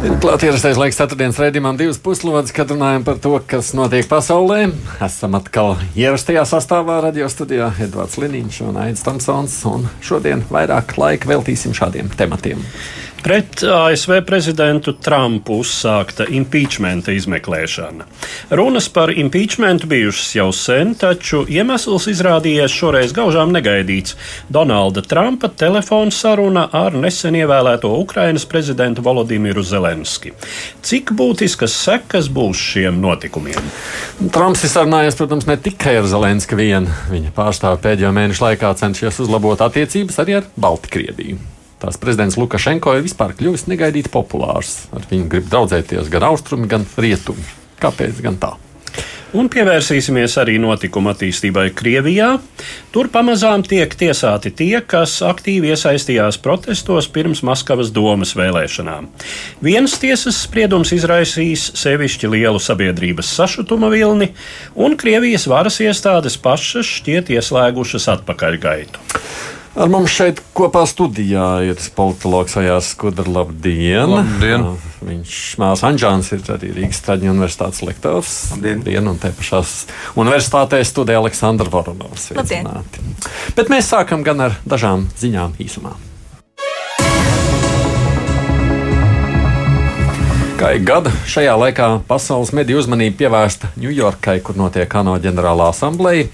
Ir klāts ierastais laiks ceturtdienas raidījumam, divas puslodes, kad runājam par to, kas notiek pasaulē. Esam atkal ierastajā sastāvā radio studijā Edvards Liniņš un Aits Tomsons, un šodien vairāk laika veltīsim šādiem tematiem. Pret ASV prezidentu Trumpu uzsākta impeachmenta izmeklēšana. Runas par impeachmentu bijušas jau sen, taču iemesls izrādījies šoreiz gaužām negaidīts - Donalda Trumpa telefona saruna ar nesen ievēlēto Ukrainas prezidentu Volodimiru Zelenski. Cik būtiskas sekas būs šiem notikumiem? Trumps ir sarunājies, protams, ne tikai ar Zelenski vienu. Viņa pārstāvja pēdējo mēnešu laikā cenšies uzlabot attiecības arī ar Baltkrieviju. Tās prezidents Lukašenko ir vispār kļuvis negaidīti populārs. Ar viņu grib draudzēties gan austrumi, gan rietumi. Kāpēc gan tā? Un pievērsīsimies arī notikuma attīstībai Krievijā. Tur pamazām tiek tiesāti tie, kas aktīvi iesaistījās protestos pirms Maskavas domas vēlēšanām. Viens tiesas spriedums izraisīs sevišķi lielu sabiedrības sašutuma vilni, un Krievijas varas iestādes pašas šķiet ieslēgušas atpakaļgaitu. Ar mums šeit kopā studijā ir politologs Ajārs Skudrs. Labdien! Labdien. Viņš Mārs Anģāns ir arī Rīgas Traģiņu universitātes lektors. Labdien! Labdien un te pašās universitātē studē Aleksandra Voronovs. Bet mēs sākam gan ar dažām ziņām īsumā. Kā ik gada šajā laikā pasaules mediju uzmanība pievērsta Ņujorkai, kur notiek ANO ģenerālā asambleja.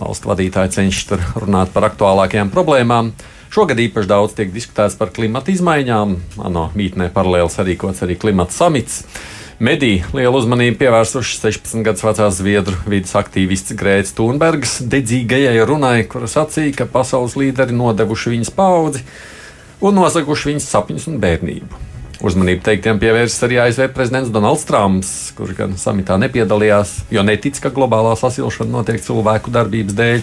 Valstu vadītāji cenšas runāt par aktuālākajām problēmām. Šogad īpaši daudz tiek diskutēts par klimata izmaiņām. ANO mītnē paralēli sarīkots arī klimata samits. Mediji lielu uzmanību pievērsuši 16 gadus vecās zviedru vidas aktīvists Grēts Thunbergs dedzīgajai runai, kura sacīja, ka pasaules līderi nodevuši viņas paudzi un nozaguši viņas sapņus un bērnību. Uzmanību teiktiem pievērsis arī ASV prezidents Donalds Trumps, kurš gan samitā nepiedalījās, jo netic, ka globālā sasilšana notiek cilvēku darbības dēļ.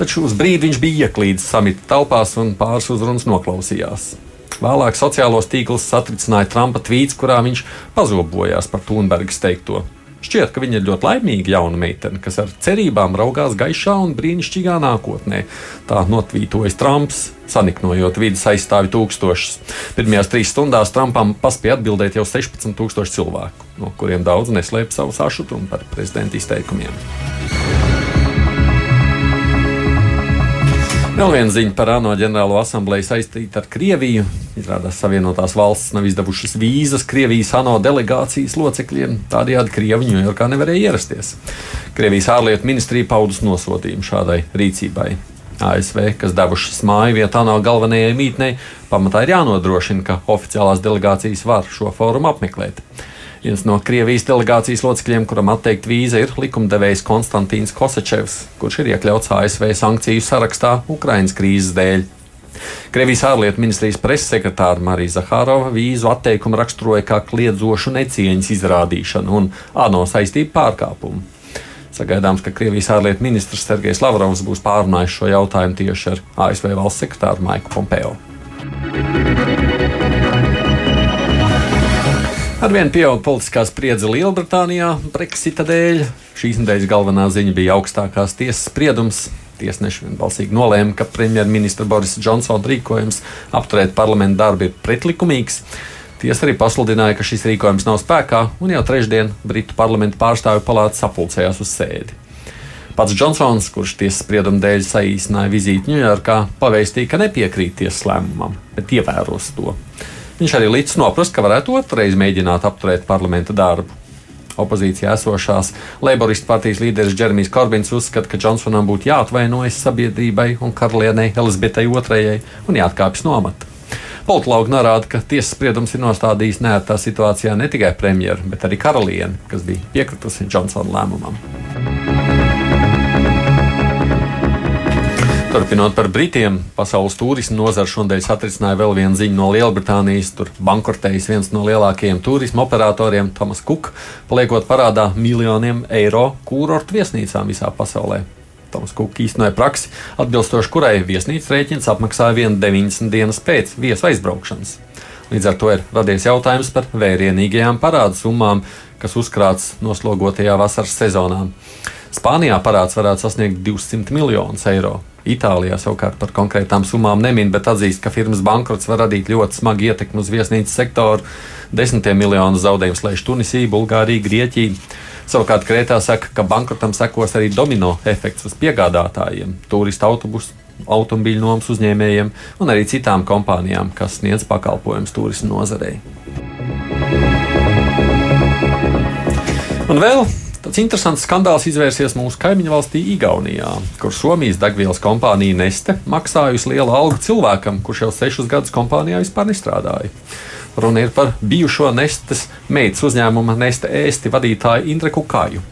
Taču uz brīdi viņš bija ieklīdis samita telpās un pāris uzrunas noklausījās. Vēlāk sociālos tīklus satricināja Trumpa tvīts, kurā viņš pazobojās par Thunbergas teikto. Šķiet, ka viņa ir ļoti laimīga jauna meitene, kas ar cerībām raugās gaišā un brīnišķīgā nākotnē. Tā notvītojas Trumps, saniknojot vidas aizstāvi tūkstošus. Pirmajās trīs stundās Trumpam paspēja atbildēt jau 16,000 cilvēku, no kuriem daudz neslēpj savu sašutumu par prezidenta izteikumiem. Vēl viena ziņa par ANO ģenerālo asambleju saistīta ar Krieviju. Izrādās, Savienotās valstis nav izdevušas vīzas Krievijas ANO delegācijas locekļiem. Tādējādi Krievi Ņujorkā nevarēja ierasties. Krievijas ārlietu ministrija paudus nosodījumu šādai rīcībai. ASV, kas devušas māju vietā no galvenajai mītnei, pamatā ir jānodrošina, ka oficiālās delegācijas var šo fórumu apmeklēt. Viens no Krievijas delegācijas locekļiem, kuram atteikt vīza, ir likumdevējs Konstantīns Kosačevs, kurš ir iekļauts ASV sankciju sarakstā Ukraiņas krīzes dēļ. Krievijas ārlietu ministrijas preses sekretāra Marija Zahārova vīzu atteikumu raksturoja kā kliedzošu necieņas izrādīšanu un ANO saistību pārkāpumu. Sagaidāms, ka Krievijas ārlietu ministrs Sergejs Lavrovs būs pārunājis šo jautājumu tieši ar ASV valsts sekretāru Maiku Pompeo. Arvien pieaug politiskā spriedze Lielbritānijā Brexita dēļ. Šīs nedēļas galvenā ziņa bija augstākās tiesas spriedums. Tiesneši vienbalsīgi nolēma, ka premjerministra Borisa Džonsona rīkojums apturēt parlamentu darbu ir pretlikumīgs. Tiesa arī pasludināja, ka šis rīkojums nav spēkā, un jau trešdien Britu parlamenta pārstāvju palāta sapulcējās uz sēdi. Pats Džonsons, kurš tiesas sprieduma dēļ saīsināja vizīti Ņujorkā, pavēstīja, ka nepiekrīt tiesas lēmumam, bet ievēros to. Viņš arī līdz noprast, ka varētu otrreiz mēģināt apturēt parlamenta darbu. Opozīcijā esošās Labouristu partijas līderis Džeremijs Korbins uzskata, ka Džonsonam būtu jāatvainojas sabiedrībai un karalienei Elizabetei II un jāatkāpjas no amata. Politologi norāda, ka tiesas spriedums ir nostādījis neērtā situācijā ne tikai premjeru, bet arī karalieni, kas bija piekritusi Džonsona lēmumam. Turpinot par Britiem, pasaules turisma nozara šodien satricināja vēl vienu ziņu no Lielbritānijas. Tur bankrotējis viens no lielākajiem turisma operatoriem, Tomas Cook, paliekot parādā miljoniem eiro kūrortu viesnīcām visā pasaulē. Toms Kuka īstenoja praksi, atbilstoši kurai viesnīcas rēķins apmaksāja 1,90 dienas pēc viesa aizbraukšanas. Līdz ar to ir radies jautājums par vērienīgajām parādu summām, kas uzkrāts noslogotajā vasaras sezonā. Spānijā parāds varētu sasniegt 200 miljonus eiro. Itālijā savukārt par konkrētām summām nemin, bet atzīst, ka firmas bankrots var radīt ļoti smagu ietekmi uz viesnīcas sektoru. Desmitiem miljonu zaudējumu slēdz Tunisija, Bulgārija, Grieķija. Savukārt Krētā saka, ka bankrotam sekos arī domino efekts uz piegādātājiem, turistu autobusu, automobīļu nomas uzņēmējiem un arī citām kompānijām, kas sniedz pakalpojumus turismu nozarei. Un vēl Tāds interesants skandāls izvērsies mūsu kaimiņu valstī Igaunijā, kur Somijas degvielas kompānija Neste maksājusi lielu algu cilvēkam, kurš jau sešus gadus kompānijā vispār nestrādāja. Runa ir par bijušo Nestes meitas uzņēmuma Neste ēsti vadītāju Indreku Kāju.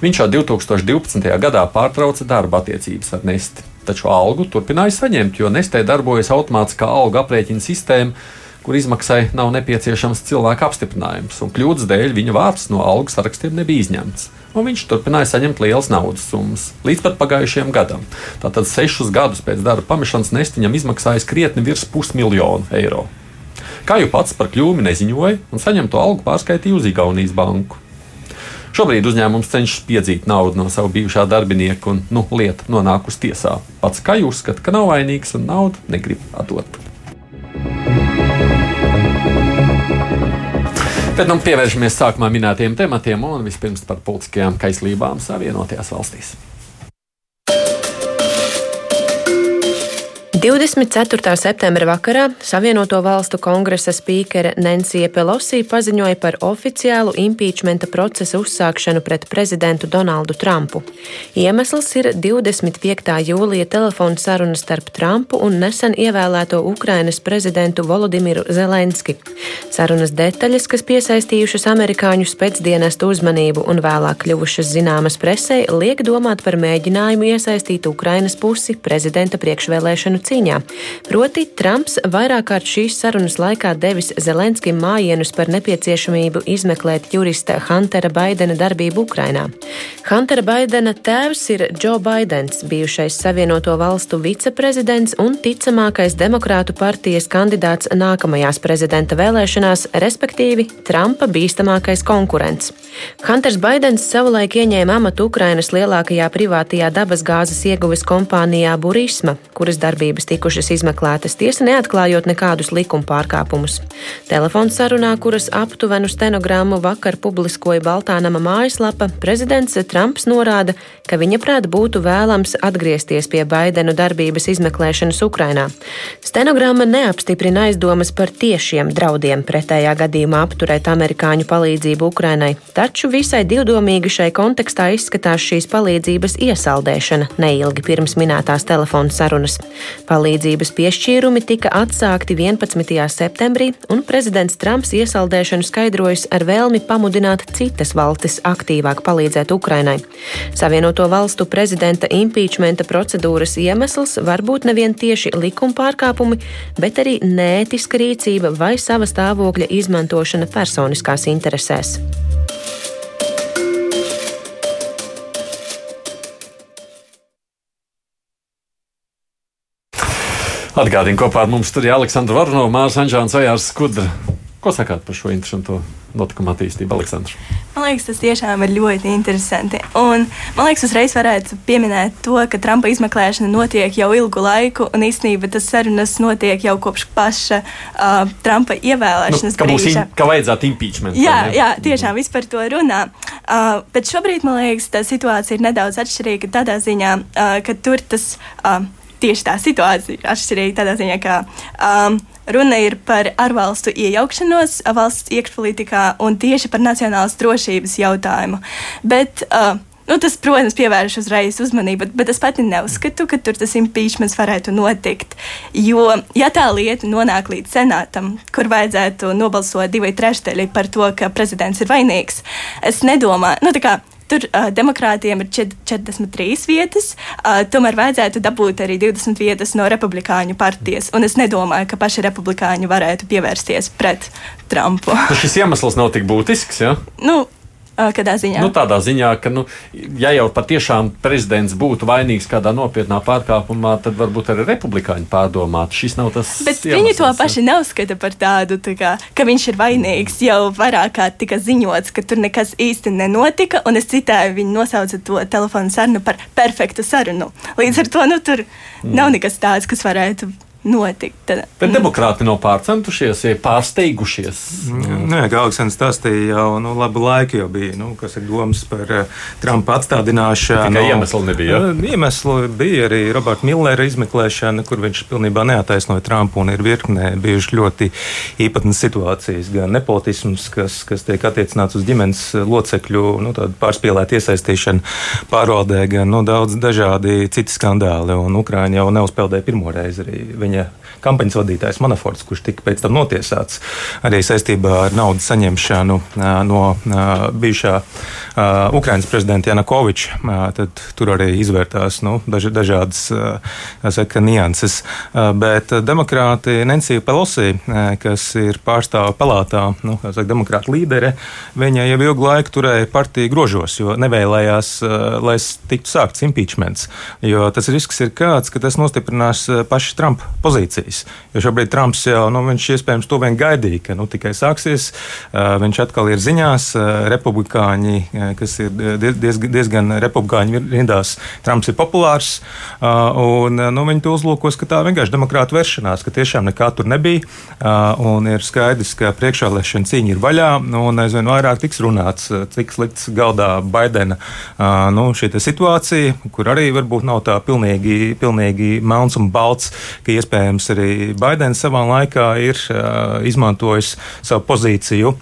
Viņš jau 2012. gadā pārtrauca darba attiecības ar Nesti, taču algu turpināja saņemt, jo Nestē darbojas automātiskā algu aprēķina sistēma kur izmaksai nav nepieciešams cilvēka apstiprinājums, un kļūdas dēļ viņa vārds no algu sarakstiem nebija izņemts. Un viņš turpināja saņemt lielas naudas summas līdz pat pagājušajam gadam. Tātad sešus gadus pēc darba pamešanas Nestiņam izmaksājis krietni virs pusmiljonu eiro. Kā jau pats par kļūmi neziņoja un saņemto algu pārskaitīja uz Igaunijas banku. Šobrīd uzņēmums cenšas piedzīt naudu no sava bijušā darbinieka, un nu, lieta nonākusi tiesā. Pats Kaju uzskata, ka nav vainīgs un naudu negrib atdot. Bet nu, pievēršamies sākumā minētiem tematiem un vispirms par politiskajām kaislībām Savienotajās valstīs. 24. septembra vakarā Savienoto Valstu kongresa spīkere Nancija Pelosi paziņoja par oficiālu impeachmenta procesa uzsākšanu pret prezidentu Donaldu Trumpu. Iemesls ir 25. jūlija telefona saruna starp Trumpu un nesen ievēlēto Ukrainas prezidentu Volodimiru Zelenski. Sarunas detaļas, kas piesaistījušas amerikāņu spēcdienestu uzmanību un vēlāk kļuvušas zināmas presē, liek domāt par mēģinājumu iesaistīt Ukrainas pusi prezidenta priekšvēlēšanu cīņā. Proti, Trumps vairāk kārt šīs sarunas laikā devis Zelenskim mājienus par nepieciešamību izmeklēt jurista Huntera Baidena darbību Ukrainā. Huntera Baidena tēvs ir Joe Baidens, bijušais Savienoto valstu viceprezidents un ticamākais demokrātu partijas kandidāts nākamajās prezidenta vēlēšanās, respektīvi Trumpa bīstamākais konkurents. Hunters Baidens savulaik ieņēma amatu Ukrainas lielākajā privātajā dabasgāzes ieguves kompānijā Burisma, kuras darbības tiesības tikušas izmeklētas, tiesa neatklājot nekādus likuma pārkāpumus. Telefons sarunā, kuras aptuvenu stenogrammu vakar publiskoja Baltānama mājaslapa, prezidents Trumps norāda, ka viņa prāt būtu vēlams atgriezties pie Baidenu darbības izmeklēšanas Ukrainā. Stenogramma neapstiprina aizdomas par tiešiem draudiem pretējā gadījumā apturēt amerikāņu palīdzību Ukrainai, taču visai divdomīgi šai kontekstā izskatās šīs palīdzības iesaldēšana neilgi pirms minētās telefona sarunas. Palīdzības piešķīrumi tika atsākti 11. septembrī, un prezidents Trumps iesaldēšanu skaidrojas ar vēlmi pamudināt citas valstis aktīvāk palīdzēt Ukrainai. Savienoto valstu prezidenta impeachmenta procedūras iemesls var būt nevien tieši likuma pārkāpumi, bet arī neētiska rīcība vai sava stāvokļa izmantošana personiskās interesēs. Atgādini kopā ar mums studijā Aleksandra Varnova, Mārsa Anžāns Ejārs Skudra. Ko sakāt par šo interesantu notikumu attīstību, Aleksandrs? Man liekas, tas tiešām ir ļoti interesanti. Un, man liekas, uzreiz varētu pieminēt to, ka Trumpa izmeklēšana notiek jau ilgu laiku, un īstenībā tas sarunas notiek jau kopš paša uh, Trumpa ievēlēšanas. Nu, ka, in, ka vajadzētu impeachment. Jā, jā, tiešām viss par to runā. Uh, bet šobrīd, man liekas, tā situācija ir nedaudz atšķirīga tādā ziņā, uh, ka tur tas. Uh, tieši tā situācija atšķirīga tādā ziņā, ka um, runa ir par ārvalstu iejaukšanos valsts iekšpolitikā un tieši par nacionālas drošības jautājumu. Bet, uh, Nu, tas, protams, pievērš uzreiz uzmanību, bet es pati neuzskatu, ka tur tas impeachments varētu notikt. Jo, ja tā lieta nonāk līdz senātam, kur vajadzētu nobalsot divai trešdaļai par to, ka prezidents ir vainīgs, es nedomāju, nu, tā kā Tur uh, demokrātiem ir 43 vietas, uh, tomēr vajadzētu dabūt arī 20 vietas no republikāņu partijas. Un es nedomāju, ka paši republikāņi varētu pievērsties pret Trumpu. Nu, šis iemesls nav tik būtisks. Ja? Nu, kādā ziņā? Nu, tādā ziņā, ka, nu, ja jau patiešām prezidents būtu vainīgs kādā nopietnā pārkāpumā, tad varbūt arī republikāņi pārdomātu. Šis nav tas. Bet viņi to paši neuzskata par tādu, tā kā, ka viņš ir vainīgs. Jau vairāk kā tika ziņots, ka tur nekas īsti nenotika, un es citēju, viņi nosauca to telefonu sarunu par perfektu sarunu. Līdz ar to nu, tur mm. nav nekas tāds, kas varētu notikt. Tad, Bet demokrāti nav pārcentušies, ja pārsteigušies. Nē, kā Aleksandrs stāstīja, jau nu, labu laiku jau bija nu, domas par uh, Trumpa atstādināšanu. Tikai iemesli nebija. Uh, iemesli bija arī Roberta Millera izmeklēšana, kur viņš pilnībā neataisnoja Trumpu un ir virknē bijuši ļoti īpatnas situācijas. Gan nepotisms, kas, kas tiek attiecināts uz ģimenes locekļu nu, pārspīlētu iesaistīšanu pārvaldē, gan nu, daudz dažādi citi skandāli. Un Ukraiņa jau neuzpeldēja pirmo reizi arī viņa kampaņas vadītājs Manaforts, kurš tika pēc tam notiesāts arī saistībā ar naudas saņemšanu no bijušā Ukraiņas prezidenta Janukoviča. Tad tur arī izvērtās nu, daž, dažādas saka, nianses. Bet demokrāti Nancy Pelosi, kas ir pārstāva palātā, nu, saka, demokrāta līdere, viņa jau ilgu laiku turēja partiju grožos, jo nevēlējās, lai tiktu sākts impeachments. Jo tas risks ir kāds, ka tas nostiprinās paši Trumpa pozīcijas. Jo šobrīd Trumps jau, nu, viņš iespējams to vien gaidīja, ka nu, tikai sāksies, uh, viņš atkal ir ziņās, uh, republikāņi, uh, kas ir diez, diezgan republikāņu rindās, Trumps ir populārs, un nu, viņi to uzlūkos, ka tā vienkārši demokrāta vēršanās, ka tiešām nekā tur nebija, un ir skaidrs, ka priekšvēlēšana cīņa ir vaļā, un aizvien vairāk tiks runāts, cik slikts galdā Baidena nu, šī situācija, kur arī varbūt nav tā pilnīgi, pilnīgi melns un balts, ka iespējams arī Baidens savā laikā ir izmantojis savu pozīciju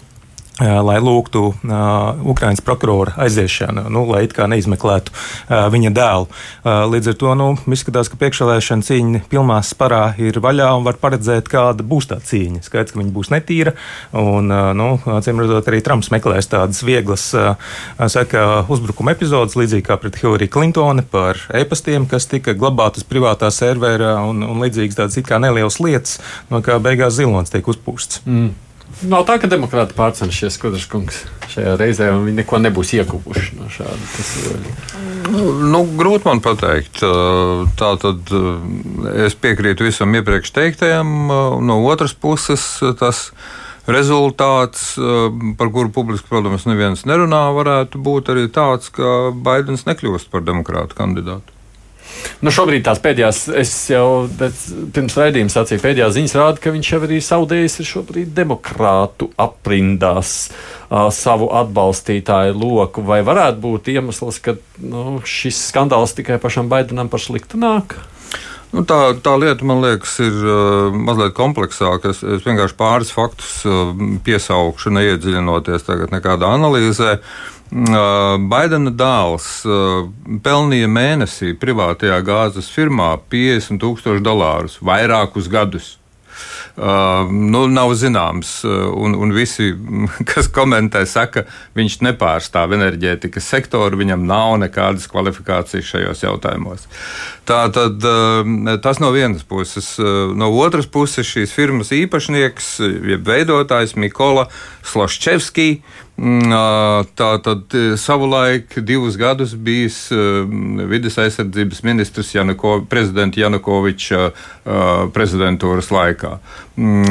lai lūgtu uh, Ukraiņas prokurora aiziešanu, nu, lai it kā neizmeklētu uh, viņa dēlu. Uh, līdz ar to nu, izskatās, ka priekšvēlēšana cīņa pilnā sparā ir vaļā un var paredzēt, kāda būs tā cīņa. Skaidrs, ka viņa būs netīra, un, uh, nu, acīm redzot, arī Trumps meklēs tādas vieglas uh, saka, uzbrukuma epizodes, līdzīgi kā pret Hillary Clintoni par e-pastiem, kas tika glabātas privātā serverā un, un līdzīgas tādas it kā nelielas lietas, no kā beigās zilonis tiek uzpūsts. Mm. Nav tā, ka demokrāti pārcenšies Skudraškungs šajā reizē, un viņi neko nebūs ieguvuši no šāda. Nu, nu, grūti man pateikt. Tā tad es piekrītu visam iepriekš teiktajam. No otras puses, tas rezultāts, par kuru publiski, protams, neviens nerunā, varētu būt arī tāds, ka Baidens nekļūst par demokrātu kandidātu. Nu, šobrīd tās pēdējās, es jau pirms raidījuma sacīju, pēdējās ziņas rāda, ka viņš jau arī zaudējis šobrīd demokrātu aprindās uh, savu atbalstītāju loku. Vai varētu būt iemesls, ka nu, šis skandāls tikai pašam Baidenam par sliktu nāk? Nu, tā, tā lieta, man liekas, ir uh, mazliet kompleksāka. Es, es vienkārši pāris faktus uh, piesaukšu, neiedziļinoties nekādā analīzē. Uh, Baidena dēls pelnīja mēnesī privātajā gāzes firmā 50 tūkstoši dolārus vairākus gadus. Uh, nu, nav zināms. Un, un visi, kas komentē, saka, viņš nepārstāv enerģētikas sektoru, viņam nav nekādas kvalifikācijas šajos jautājumos. Tā tad uh, tas no vienas puses. No otras puses, šīs firmas īpašnieks, jeb veidotājs Mikola Sloščevskijs Mm, tā tad savulaik divus gadus bijis vidas aizsardzības ministrs Janako, prezidenta Janukoviča prezidentūras laikā. Mm,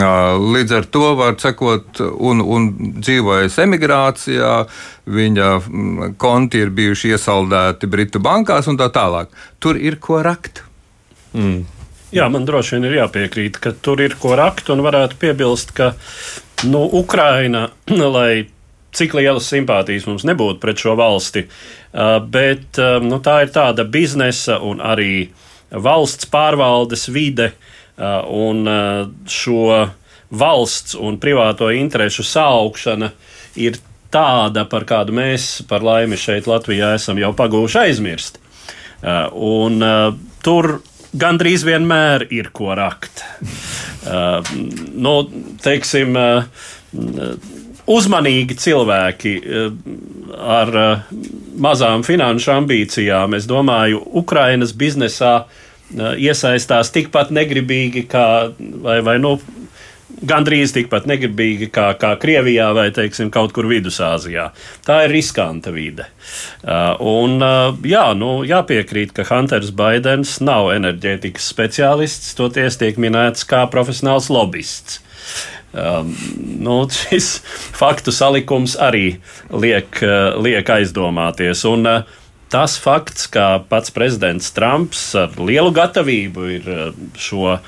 līdz ar to var sekot, un, un dzīvojis emigrācijā, viņa mm, konti ir bijuši iesaldēti Britu bankās un tā tālāk. Tur ir ko rakt. Mm. Jā, man droši vien ir jāpiekrīt, ka tur ir ko rakt, un varētu piebilst, ka nu, Ukraina, lai cik lielas simpātijas mums nebūtu pret šo valsti, uh, bet uh, nu, tā ir tāda biznesa un arī valsts pārvaldes vide uh, un šo valsts un privāto interešu saaugšana ir tāda, par kādu mēs, par laimi, šeit Latvijā esam jau pagūši aizmirst. Un tur gandrīz vienmēr ir ko rakt. Nu, teiksim, uzmanīgi cilvēki eh, ar eh, mazām finanšu ambīcijām, es domāju, Ukrainas biznesā eh, iesaistās tikpat negribīgi kā vai, vai nu, gandrīz tikpat negribīgi kā, kā Krievijā vai teiksim, kaut kur Vidusāzijā. Tā ir riskanta vide. Un, jā, nu, jāpiekrīt, ka Hunters Baidens nav enerģētikas speciālists, toties tiek minēts kā profesionāls lobbyists. Um, nu, šis faktu salikums arī liek, uh, liek aizdomāties. Un, uh, tas fakts, ka pats prezidents Trumps ar lielu gatavību ir uh, šo uh,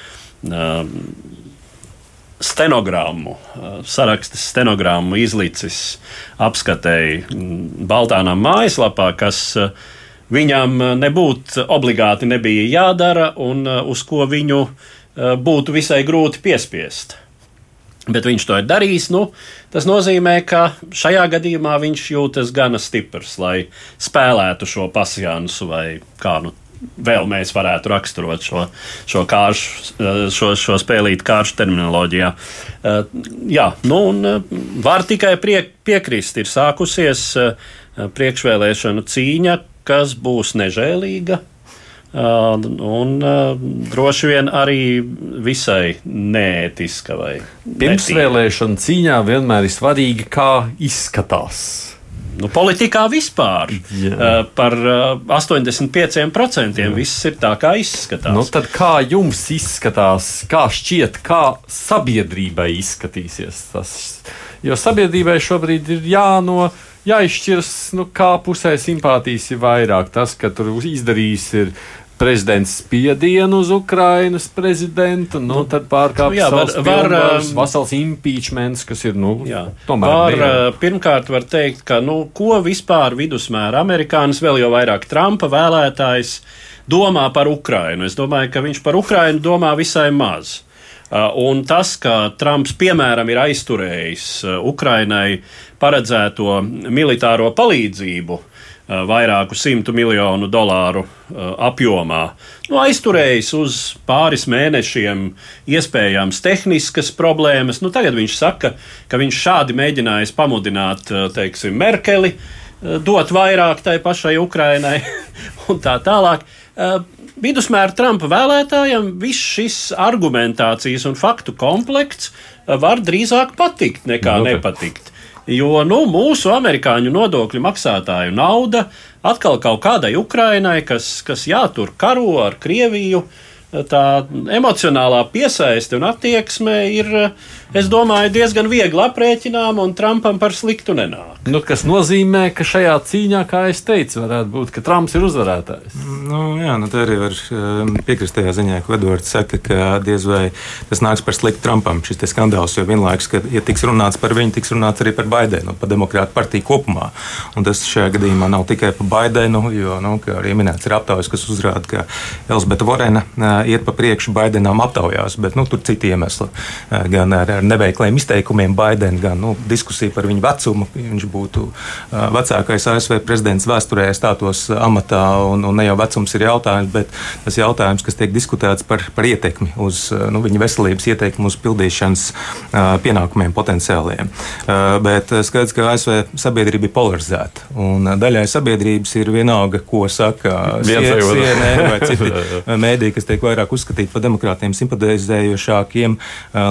stenogrammu, sarakstas stenogrammu izlicis apskatēji Baltānām mājaslapā, kas viņam nebūtu obligāti nebija jādara un uz ko viņu būtu visai grūti piespiest. Bet viņš to ir darījis. Nu, tas nozīmē, ka šajā gadījumā viņš jūtas gana stiprs, lai spēlētu šo pasjānu vai kā nu vēl mēs varētu raksturot šo, šo, kāršu, eh, šo, šo spēlīt kāršu terminoloģijā. Eh, jā, nu un eh, var tikai prie, piekrist, ir sākusies priekšvēlēšanu cīņa, kas būs nežēlīga. Un droši vien arī visai neētiska. Pirmsvēlēšana cīņā vienmēr ir svarīgi, kā izskatās Nu, politikā vispār Jā. par uh, 85% Jā. viss ir tā, kā izskatās. Nu, tad kā jums izskatās, kā šķiet, kā sabiedrībai izskatīsies tas? Jo sabiedrībai šobrīd ir jāno. Jāizšķiras, nu, kā pusē simpātijas ir vairāk. Tas, ka tur izdarījis ir prezidents spiedienu uz Ukrainas prezidentu, nu, tad pārkāpj nu, jā, var, var, um, vesels impeachments, kas ir, nu, jā, tomēr. Var. Uh, pirmkārt, var teikt, ka, nu, ko vispār vidusmēra amerikānis, vēl jau vairāk Trumpa vēlētājs domā par Ukrainu. Es domāju, ka viņš par Ukrainu domā visai maz. Uh, un tas, ka Trumps, piemēram, ir aizturējis uh, Ukrainai paredzēto militāro palīdzību, Eh, vairāku simtu miljonu dolāru apjomā. Nu, aizturējis uz pāris mēnešiem iespējams tehniskas problēmas. Nu, tagad viņš saka, ka viņš šādi mēģinājis pamudināt teiksim, Merkeli, dot vairāk tai pašai Ukrainai un tā tālāk. Vidusmēra Trumpa vēlētājiem viss šis argumentācijas un faktu komplekts var drīzāk patikt nekā nu, nepatikt. Jo nu, mūsu amerikāņu nodokļu maksātāju nauda atkal kaut kādai Ukrainai, kas, kas jātur karo ar Krieviju, tā emocionālā piesaiste un attieksme ir es domāju, diezgan viegli aprēķinām, un Trumpam par sliktu nenāk. Nu, kas nozīmē, ka šajā cīņā, kā es teicu, varētu būt, ka Trumps ir uzvarētājs. Nu, jā, nu, tā arī var um, piekrist tajā ziņā, ko Edvards saka, ka diez vai tas nāks par sliktu Trumpam šis skandāls, jo vienlaikus, kad ja tiks runāts par viņu, tiks runāts arī par Baidenu, par demokrātu partiju kopumā. Un tas šajā gadījumā nav tikai par Baidenu, jo, nu, kā arī minēts, ir aptaujas, kas uzrāda, ka Elzbieta Vorena uh, iet pa priekšu Baidenam aptaujās, bet nu, tur citi iemesli uh, gan ar ar neveikliem izteikumiem Baidena, gan nu, diskusija par viņa vecumu. Viņš būtu uh, vecākais ASV prezidents vēsturē, stātos amatā, un, un ne jau vecums ir jautājums, bet tas jautājums, kas tiek diskutēts par, par ietekmi uz nu, viņa veselības ietekmi uz pildīšanas pienākumiem potenciāliem. Bet skaidrs, ka ASV sabiedrība ir polarizēta, un daļai sabiedrības ir vienalga, ko saka CNN vai citi mēdī, kas tiek vairāk uzskatīti par demokrātiem simpatizējošākiem.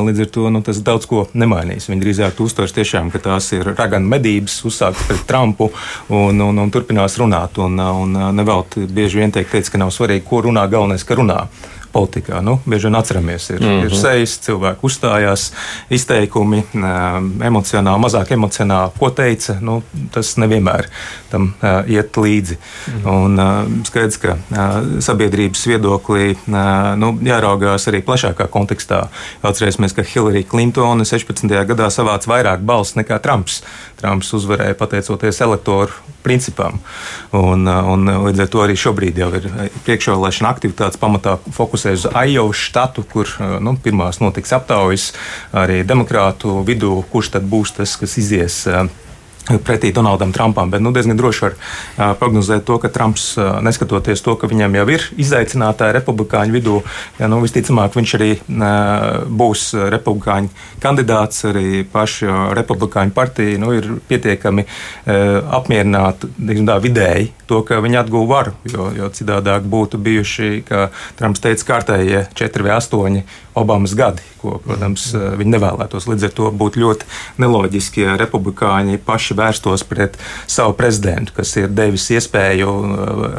Līdz ar to nu, tas daudz ko nemainīs. Viņi drīzāk uztvers tiešām, ka tās ir raganu medības, uzsāktas pret Trumpu un, un, un turpinās runāt. Un, un nevelti bieži vien teikt, teica, ka nav svarīgi, ko runā, galvenais, ka runā politikā. Nu, bieži vien atceramies, ir, mm -hmm. ir mhm. sejas, cilvēki uzstājās, izteikumi, emocionāli, mazāk emocionāli, ko teica. Nu, tas nevienmēr tam iet līdzi. Mm -hmm. Un skaidrs, ka sabiedrības viedoklī nu, jāraugās arī plašākā kontekstā. Atcerēsimies, ka Hillary Clintone 16. gadā savāca vairāk balsu nekā Trumps. Trumps uzvarēja pateicoties elektoru principam. Un, un līdz ar to arī šobrīd jau ir priekšvēlēšana aktivitātes pamatā fokusēta fokusē uz Aijovas štatu, kur uh, nu, pirmās notiks aptaujas arī demokrātu vidū, kurš tad būs tas, kas izies uh, pretī Donaldam Trumpam. Bet nu, diezgan droši var uh, prognozēt to, ka Trumps, uh, neskatoties to, ka viņam jau ir izaicinātāji republikāņu vidū, ja, nu, visticamāk viņš arī uh, būs republikāņu kandidāts. Arī paša republikāņu partija nu, ir pietiekami uh, apmierināta tā, vidēji to, ka viņi atguva varu. Jo, jo citādāk būtu bijuši, kā Trumps teica, kārtējie 4 vai 8 Obamas gadi, ko, protams, viņi nevēlētos. Līdz ar to būtu ļoti neloģiski, ja republikāņi paši vērstos pret savu prezidentu, kas ir devis iespēju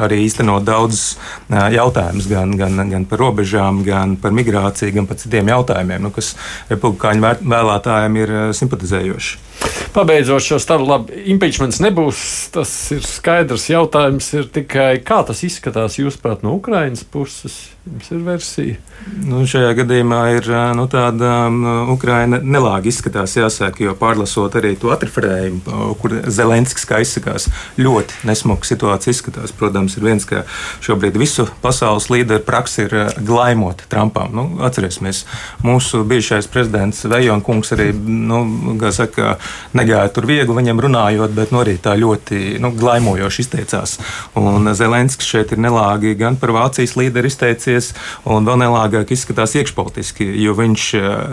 arī īstenot daudzus jautājumus gan, gan, gan par robežām, gan par migrāciju, gan par citiem jautājumiem, nu, kas republikāņu vēlētājiem ir simpatizējoši. Pabeidzot šo stāstu, labi, impeachments nebūs. Tas ir skaidrs. Jautājums ir tikai, kā tas izskatās, jūsuprāt, no Ukraiņas puses. Jums ir versija. Nu, šajā gadījumā ir nu, tāda um, Ukraina nelāgi izskatās, jāsaka, jo pārlasot arī to atriferējumu, kur Zelenskis izsakās, ļoti nesmuka situācija izskatās. Protams, ir viens, ka šobrīd visu pasaules līderu praksi ir glaimot Trumpam. Nu, atcerēsimies, mūsu bijušais prezidents Vejona kungs arī, nu, kā saka, negāja tur viegli viņam runājot, bet nu, arī tā ļoti nu, glaimojoši izteicās. Un Zelenskis šeit ir nelāgi gan par Vācijas līderi izteicies, un vēl nelāgāk izskatās iekšpolitiski, jo viņš,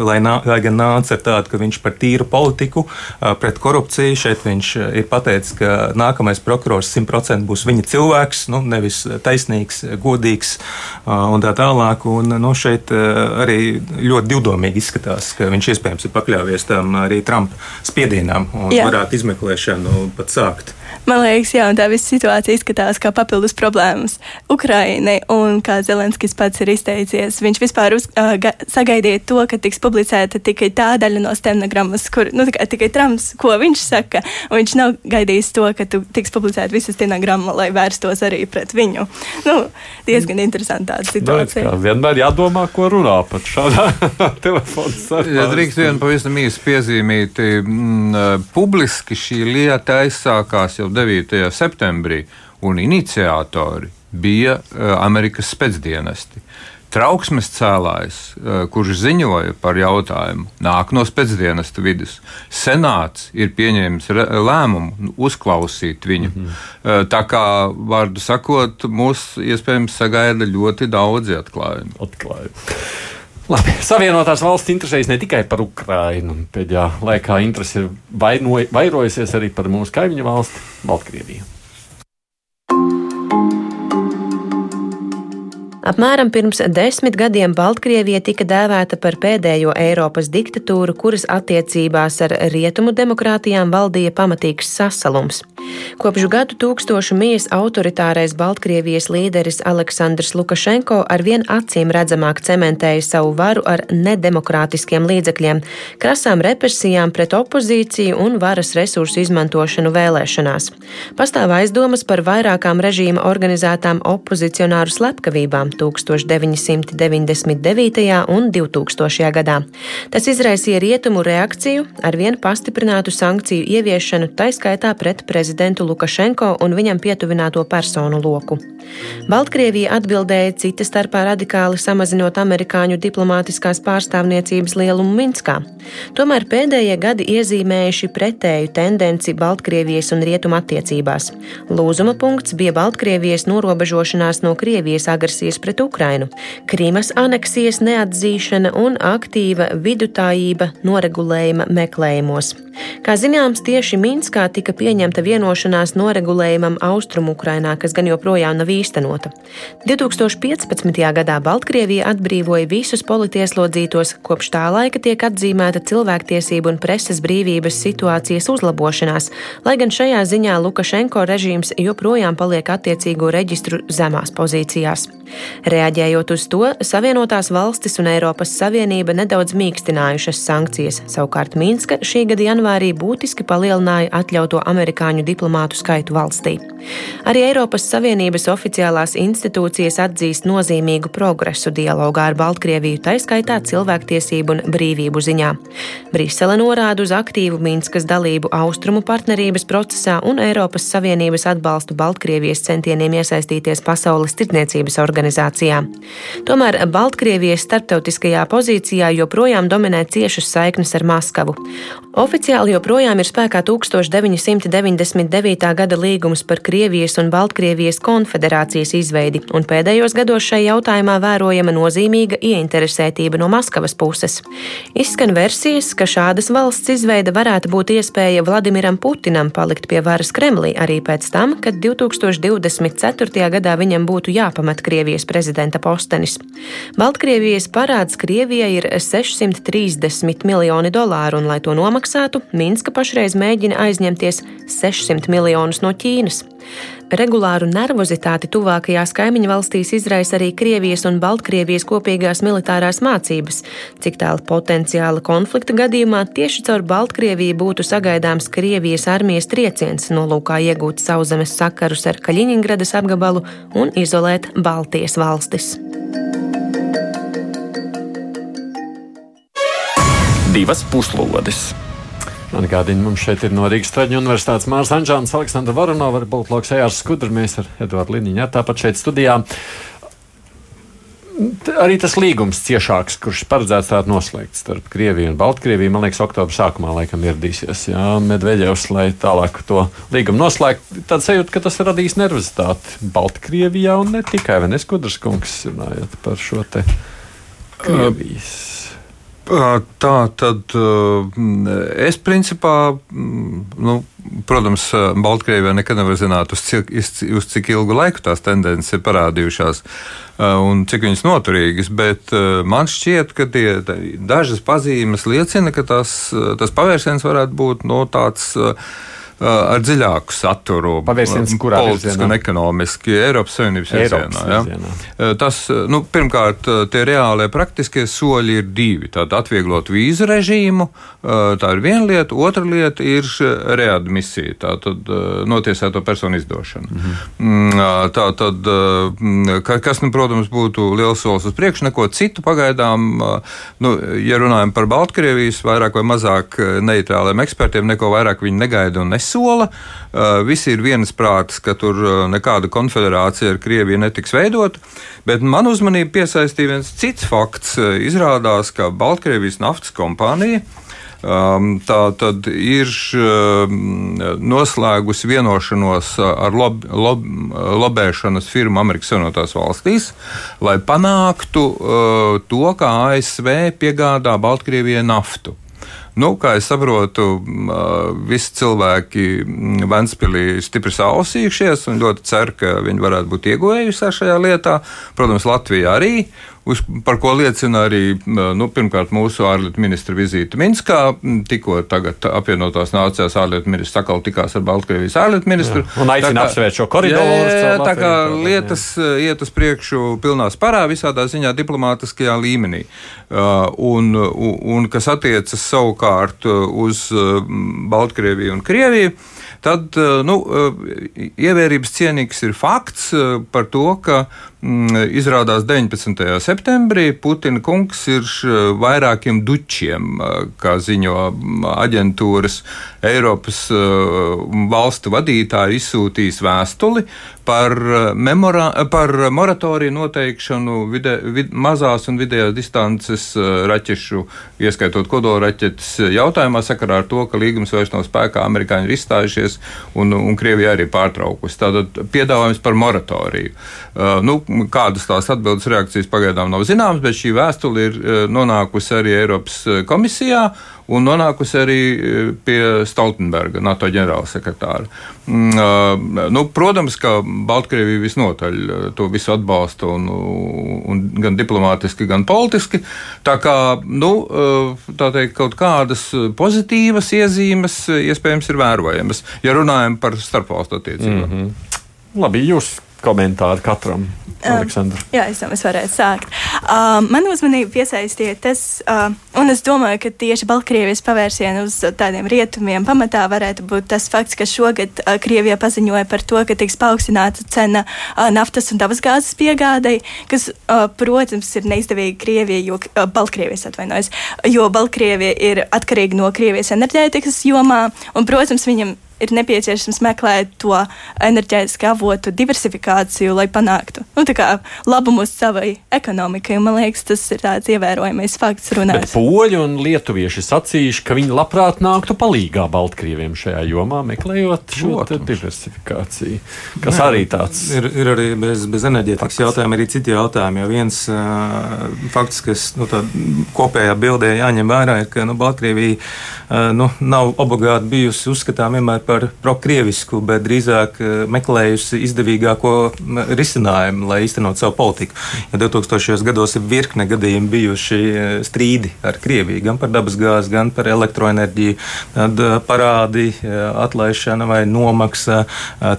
lai, nā, lai gan nāca ar tādu, ka viņš par tīru politiku pret korupciju, šeit viņš ir pateicis, ka nākamais prokurors 100% būs viņa cilvēks, nu, nevis taisnīgs, godīgs un tā tālāk. Un, nu, šeit arī ļoti divdomīgi izskatās, ka viņš iespējams ir pakļāvies tam arī Trumpa spiedienam un Jā. varētu izmeklēšanu pat sākt. Man liekas, jā, tā visa situācija izskatās kā papildus problēmas Ukrainai. Un kā Zelenskis pats ir izteicies, viņš vispār uz, uh, ga, sagaidīja to, ka tiks publicēta tikai tā daļa no stenogrammas, kur nu, tikai, tikai Trumps, ko viņš saka. Viņš nav gaidījis to, ka tiks publicēta visa stenogramma, lai vērstos arī pret viņu. Nu, diezgan interesanta tāda situācija. Nu, vienmēr jādomā, ko runā pat šādā telefona sarunā. Ja drīkst vien pavisam īsi piezīmīt, mm, publiski šī lieta aizsākās jau 9. septembrī, un iniciatori bija uh, Amerikas spēcdienesti. Trauksmes cēlājs, uh, kurš ziņoja par jautājumu, nāk no spēcdienesta vidus. Senāts ir pieņēmis lēmumu uzklausīt viņu. Mm -hmm. Tā kā, vārdu sakot, mūs iespējams sagaida ļoti daudzi atklājumi. atklājumi. Labi, Savienotās valsts interesējas ne tikai par Ukrajinu. Pēdējā laikā interese ir vairojusies arī par mūsu kaimiņu valsti, Baltkrieviju. Apmēram pirms desmit gadiem Baltkrievija tika dēvēta par pēdējo Eiropas diktatūru, kuras attiecībās ar rietumu demokrātijām valdīja pamatīgs sasalums. Kopš gadu tūkstošu mijas autoritārais Baltkrievijas līderis Aleksandrs Lukašenko arvien acīm redzamāk cementēja savu varu ar nedemokrātiskiem līdzekļiem, krasām represijām pret opozīciju un varas resursu izmantošanu vēlēšanās. Pastāv aizdomas par vairākām režīma organizētām opozicionāru slepkavībām 1999. un 2000. gadā. Tas izraisīja rietumu reakciju ar vien pastiprinātu sankciju ieviešanu, taiskaitā pret prezidentu Lukašenko un viņam pietuvināto personu loku. Baltkrievija atbildēja cita starpā radikāli samazinot amerikāņu diplomātiskās pārstāvniecības lielumu Minskā. Tomēr pēdējie gadi iezīmējuši pretēju tendenci Baltkrievijas un Rietuma attiecībās. Lūzuma punkts bija Baltkrievijas norobežošanās no Krievijas agresijas pret Ukrainu, Krīmas aneksijas neatzīšana un aktīva vidutājība noregulējuma meklējumos. Kā zināms, tieši Minskā tika pieņemta vienošanās noregulējumam Austrumu Ukrainā, kas gan joprojām nav īstenota. 2015. gadā Baltkrievija atbrīvoja visus politieslodzītos, kopš tā laika tiek atzīmēta cilvēktiesību un preses brīvības situācijas uzlabošanās, lai gan šajā ziņā Lukašenko režīms joprojām paliek attiecīgo reģistru zemās pozīcijās. Reaģējot uz to, Savienotās valstis un Eiropas Savienība nedaudz mīkstinājušas sankcijas, savukārt Minska šī gada janvārī būtiski palielināja atļauto amerikāņu diplomātu skaitu valstī. Arī Eiropas Savienības oficiālās institūcijas atzīst nozīmīgu progresu dialogā ar Baltkrieviju, taiskaitā cilvēktiesību un brīvību ziņā. Brisele norāda uz aktīvu Minskas dalību austrumu partnerības procesā un Eiropas Savienības atbalstu Baltkrievijas centieniem iesaistīties pasaules tirdzniecības organizācijā organizācijā. Tomēr Baltkrievijas starptautiskajā pozīcijā joprojām dominē ciešas saiknes ar Maskavu. Oficiāli joprojām ir spēkā 1999. gada līgums par Krievijas un Baltkrievijas konfederācijas izveidi, un pēdējos gados šai jautājumā vērojama nozīmīga ieinteresētība no Maskavas puses. Izskan versijas, ka šādas valsts izveide varētu būt iespēja Vladimiram Putinam palikt pie varas Kremlī arī pēc tam, kad 2024. gadā viņam būtu jāpamat Krievijas prezidenta postenis. Baltkrievijas parāds Krievijai ir 630 miljoni dolāru, un, lai to nomaksātu, Minska pašreiz mēģina aizņemties 600 miljonus no Ķīnas. Regulāru nervozitāti tuvākajās kaimiņu valstīs izraisa arī Krievijas un Baltkrievijas kopīgās militārās mācības. Cik tālu potenciāla konflikta gadījumā tieši caur Baltkrieviju būtu sagaidāms Krievijas armijas trieciens, nolūkā iegūt sauszemes sakarus ar Kaļiņingradas apgabalu un izolēt Baltijas valstis. Divas puslodes! Atgādini, mums šeit ir no Rīgas Traģiņu universitātes Mārs Anģāns, Aleksandra Varonova, politologs Ejārs Skudrs, mēs ar Eduardu Liniņu, jā, tāpat šeit studijā. Arī tas līgums ciešāks, kurš paredzēts tādu noslēgt starp Krieviju un Baltkrieviju, man liekas, oktobra sākumā laikam ieradīsies. Jā, Medveģevs, lai tālāk to līgumu noslēgtu. Tad sajūta, ka tas radīs nervozitāti Baltkrievijā un ne tikai Venes Kudras kungs runājot par šo te Krievijas. Uh. Tā tad es principā, nu, protams, Baltkrievijā nekad nevar zināt, uz cik, uz cik ilgu laiku tās tendences ir parādījušās un cik viņas noturīgas, bet man šķiet, ka tie dažas pazīmes liecina, ka tas, tas pavērsiens varētu būt no tāds ar dziļāku saturu. Pavērsiens, kurā politiski un ekonomiski Eiropas Savienības virzienā. Ja? Tas, nu, pirmkārt, tie reālie praktiskie soļi ir divi. Tātad atvieglot vīzu režīmu, tā ir viena lieta, otra lieta ir readmisija, tātad notiesēto personu izdošana. Mhm. Tā tad, kas, nu, protams, būtu liels solis uz priekšu, neko citu pagaidām, nu, ja runājam par Baltkrievijas vairāk vai mazāk neitrāliem ekspertiem, neko vairāk viņi negaida un nes nesola. Uh, visi ir viensprātis, ka tur uh, nekāda konfederācija ar Krieviju netiks veidota. Bet man uzmanību piesaistīja viens cits fakts. Uh, izrādās, ka Baltkrievijas naftas kompānija Um, tā tad ir um, noslēgusi vienošanos ar lob, lob, lobēšanas firmu Amerikas Savienotās valstīs, lai panāktu to, ka ASV piegādā Baltkrievijai naftu. Nu, kā es saprotu, visi cilvēki Vanspīlī ir stipri sausījušies un ļoti cer, ka viņi varētu būt ieguvējuši šajā lietā. Protams, Latvija arī uz, par ko liecina arī nu, pirmkārt mūsu ārlietu ministra vizīte Minskā. Tikko tagad apvienotās nācijās ārlietu ministrs atkal tikās ar Baltkrievijas ārlietu ministru. Jā, un aicina apsvērt šo koridoru. Jā, jā, tā kā lietas jā. iet uz priekšu pilnā sparā visādā ziņā diplomātiskajā līmenī. Uh, un, un, un kas attiecas savukārt uz Baltkrieviju un Krieviju tad nu, ievērības cienīgs ir fakts par to, ka izrādās 19. septembrī Putina kungs ir vairākiem dučiem, kā ziņo aģentūras Eiropas valstu vadītāji, izsūtījis vēstuli par, memorā, par moratoriju noteikšanu vide, vid, mazās un vidējās distances raķešu, ieskaitot kodolraķetes jautājumā sakarā ar to, ka līgums vairs nav spēkā, amerikāņi ir izstājušies un, un Krievija arī pārtraukusi. Tātad piedāvājums par moratoriju. Uh, nu, kādas tās atbildes reakcijas pagaidām nav zināmas, bet šī vēstule ir uh, nonākusi arī Eiropas uh, komisijā un nonākusi arī pie Stoltenberga, NATO ģenerālsekretāra. Mm, nu, protams, ka Baltkrievija visnotaļ to visu atbalsta, un, un gan diplomātiski, gan politiski. Tā kā nu, tā teikt, kaut kādas pozitīvas iezīmes iespējams ir vērojamas, ja runājam par starpvalstu attiecībām. Mm -hmm. Labi, jūs komentāri katram. Aleksandra. Uh, jā, es domāju, es varētu sākt. Uh, man uzmanību piesaistīja tas, uh, un es domāju, ka tieši Baltkrievijas pavērsienu uz tādiem rietumiem pamatā varētu būt tas fakts, ka šogad uh, Krievija paziņoja par to, ka tiks paaugstināta cena uh, naftas un dabasgāzes piegādei, kas, uh, protams, ir neizdevīgi Krievijai, jo uh, Baltkrievijas atvainojas, jo Baltkrievija ir atkarīga no Krievijas enerģētikas jomā, un, protams, viņam ir nepieciešams meklēt to enerģētiskā avotu diversifikāciju, lai panāktu nu, labumus savai ekonomikai. Man liekas, tas ir tāds ievērojamais fakts runājot. Poļi un lietuvieši sacījuši, ka viņi labprāt nāktu palīgā Baltkrieviem šajā jomā, meklējot šo diversifikāciju. Kas Nē, arī tāds ir, ir arī bez, bez enerģētikas jautājuma, arī citi jautājumi. Jo viens uh, fakts, kas nu, kopējā bildē jāņem vērā, ir, ka nu, Baltkrievija uh, nu, nav obligāti bijusi uzskatām vienmēr par prokrievisku, bet drīzāk eh, meklējusi izdevīgāko risinājumu, lai īstenot savu politiku. Ja 2000. gados ir virkne gadījumi bijuši eh, strīdi ar Krieviju, gan par dabasgāzi, gan par elektroenerģiju, tad eh, parādi, atlaišana vai nomaksa,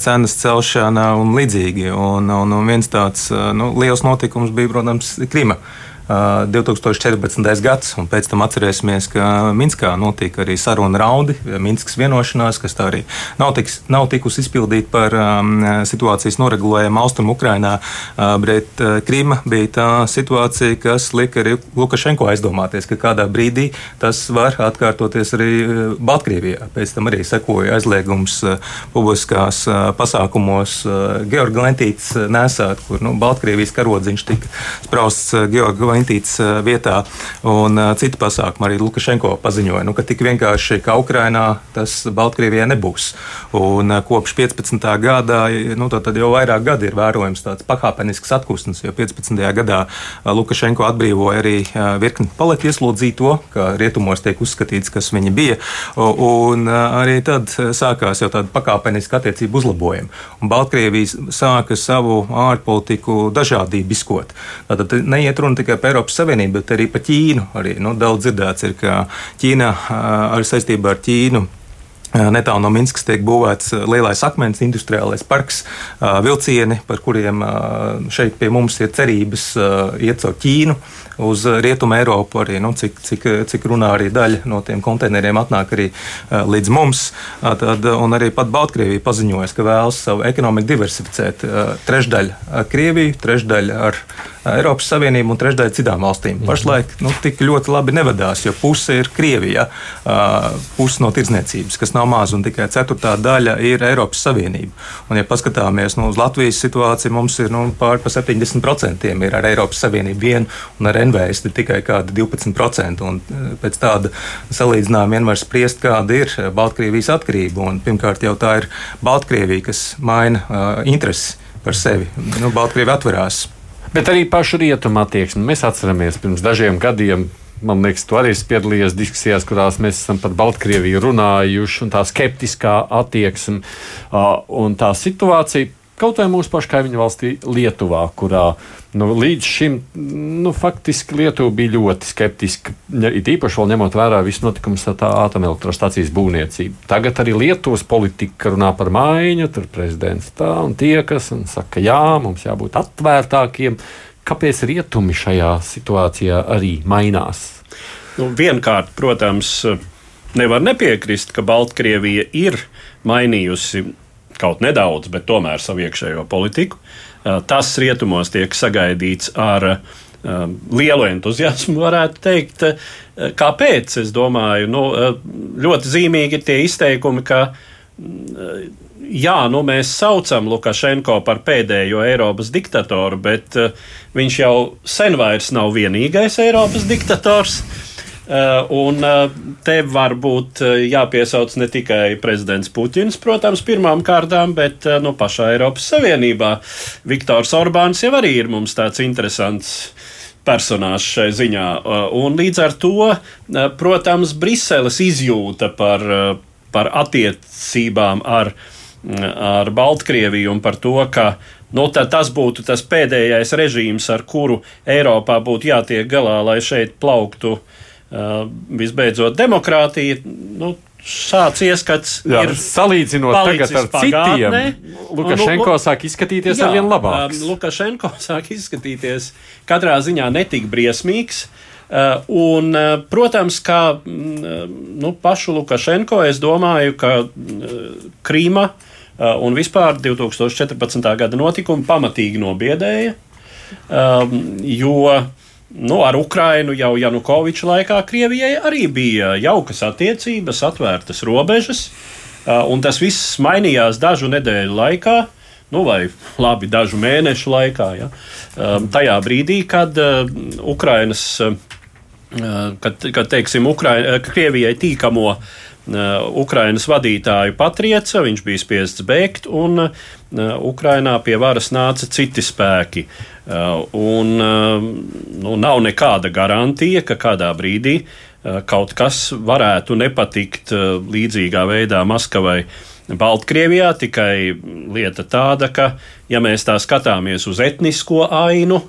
cenas celšana un līdzīgi. Un, un, un viens tāds nu, liels notikums bija, protams, Krima. 2014. gads, un pēc tam atcerēsimies, ka Minskā notika arī saruna raundi, Minskas vienošanās, kas tā arī nav, tiks, nav tikusi izpildīta par um, situācijas noregulējumu Austrum Ukrainā, uh, bet uh, Krima bija tā situācija, kas lika arī Lukašenko aizdomāties, ka kādā brīdī tas var atkārtoties arī Baltkrievijā. Pēc tam arī sekoja aizliegums uh, publiskās uh, pasākumos uh, Georgi Lentīts nesāt, kur nu, Baltkrievijas karodziņš tika sprausts Georgi Lentīts Intītas eh, vietā. Un citi pasākumi arī Lukašenko paziņoja, nu, ka tik vienkārši kā Ukrainā tas Baltkrievijai nebūs. Un kopš 15. gada, nu, tad jau vairāk gadi ir vērojams tāds pakāpenisks atpūsnis, jo 15. gadā Lukašenko atbrīvoja arī virkni paleti ieslodzīto, kā rietumos tiek uzskatīts, kas viņi bija. Un arī tad sākās jau tāda pakāpeniska attiecību uzlabojuma. Un Baltkrievija sāka savu ārpolitiku dažādību izkot. Tātad neiet runa tikai par Eiropas Savienību, bet arī par Ķīnu. Arī, nu, daudz dzirdēts ir, ka Ķīna arī saistībā ar Ķīnu. Netālu no Minskas tiek būvēts lielais akmens industriālais parks, vilcieni, par kuriem šeit pie mums ir cerības iet caur Ķīnu uz Rietumu Eiropu. Arī, nu, cik, cik, cik runā arī daļa no tiem konteineriem atnāk arī līdz mums. Tad, un arī pat Baltkrievija paziņoja, ka vēlas savu ekonomiku diversificēt. Trešdaļa ar Krieviju, trešdaļa ar Eiropas Savienību un trešdaļa citām valstīm. Mhm. Pašlaik nu, tik ļoti labi nevedās, jo puse ir Krievija, puse no tirdzniecības, kas nav maz, un tikai ceturtā daļa ir Eiropas Savienība. Un, ja paskatāmies nu, uz Latvijas situāciju, mums ir nu, pār pa 70% ir ar Eiropas Savienību vienu un ar NVS tikai kādi 12%. Un pēc tāda salīdzinājuma vienmēr spriest, kāda ir Baltkrievijas atkarība. Un, pirmkārt, jau tā ir Baltkrievija, kas maina uh, interesi par sevi. Nu, Baltkrievija atverās. Bet arī pašu rietumu attieksmi. Mēs atceramies pirms dažiem gadiem. Man liekas, tu arī piedalījies diskusijās, kurās mēs esam par Baltkrieviju runājuši, un tā skeptiskā attieksme un tā situācija. Kaut vai mūsu pašu kaimiņu valstī Lietuvā, kurā nu, līdz šim nu, faktiski Lietuva bija ļoti skeptiska. It īpaši vēl ņemot vērā visu notikumus ar tā atomelektrostacijas būvniecību. Tagad arī Lietuvas politika runā par maiņu, tur prezidents tā un tiekas un saka, jā, mums jābūt atvērtākiem. Kāpēc rietumi šajā situācijā arī mainās? Nu, vienkārt, protams, nevar nepiekrist, ka Baltkrievija ir mainījusi kaut nedaudz, bet tomēr savu iekšējo politiku. Tas rietumos tiek sagaidīts ar lielu entuziasmu, varētu teikt. Kāpēc? Es domāju, nu, ļoti zīmīgi ir tie izteikumi, ka jā, nu, mēs saucam Lukašenko par pēdējo Eiropas diktatoru, bet viņš jau sen vairs nav vienīgais Eiropas diktators. Eh, un eh, te var būt eh, jāpiesauc ne tikai prezidents Puķins, protams, pirmām kārtām, bet nu, pašā Eiropas Savienībā. Viktors Orbāns jau arī ir mums tāds interesants personāžs šai ziņā. Un līdz ar to, protams, Briseles izjūta par, par attiecībām ar, ar Baltkrieviju un par to, ka nu, tas būtu tas pēdējais režīms, ar kuru Eiropā būtu jātiek galā, lai šeit plauktu uh, visbeidzot, demokrātija. Nu, Šāds ieskats jā, ir salīdzinot tagad ar pagātnē. citiem. Lukašenko nu, sāk izskatīties ar vien labāk. Um, Lukašenko sāk izskatīties katrā ziņā netik briesmīgs. Uh, un, uh, protams, kā mm, nu, pašu Lukašenko, es domāju, ka Krīma un vispār 2014. gada notikumi pamatīgi nobiedēja. Jo Nu, ar Ukrainu jau Janukoviča laikā Krievijai arī bija jaukas attiecības, atvērtas robežas. Un tas viss mainījās dažu nedēļu laikā. Nu, vai labi, dažu mēnešu laikā. Ja? Tajā brīdī, kad Ukrainas, kad, kad teiksim, Ukrai, Krievijai tīkamo Ukrainas vadītāju Patrieca, viņš bija spiests bēgt, un Ukrainā pie varas nāca citi spēki. Un, nu, nav nekāda garantija, ka kādā brīdī kaut kas varētu nepatikt līdzīgā veidā Maskavai. Baltkrievijā tikai lieta tāda, ka, ja mēs tā skatāmies uz etnisko ainu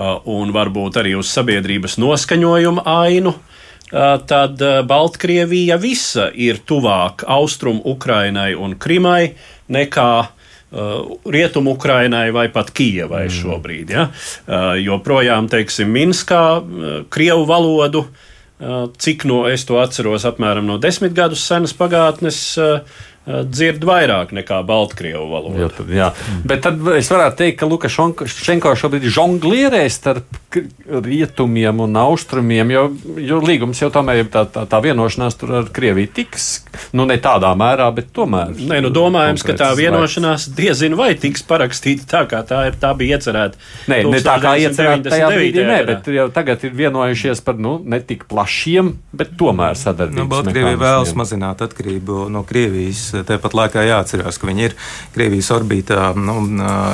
un varbūt arī uz sabiedrības noskaņojumu ainu, tad Baltkrievija visa ir tuvāk austrumu Ukrainai un Krimai nekā Rietumu Ukrainai vai pat Kijavai mm. šobrīd. Ja? Joprojām, teiksim, Minskā Krievu valodu, cik no es to atceros, apmēram no desmit gadus senas pagātnes, dzird vairāk nekā Baltkrievu valodu. Jā, tad, jā. Bet tad es varētu teikt, ka Lukašenko šobrīd žonglierē starp rietumiem un austrumiem, jo, jo līgums jau tomēr ir tā, tā, tā vienošanās tur ar Krieviju tiks. Nu, ne tādā mērā, bet tomēr. Nē, nu domājams, ka tā vienošanās diezin vai tiks parakstīta tā, kā tā, ir, tā bija iecerēta. Nē, ne tā kā iecerēta tajā brīdī, nē, bet jau tagad ir vienojušies par, nu, ne tik plašiem, bet tomēr sadarbības. Nu, Baltkrievija vēlas mazināt atkarību no Krievijas Tāpat laikā jāatcerās, ka viņi ir Krievijas orbītā, nu,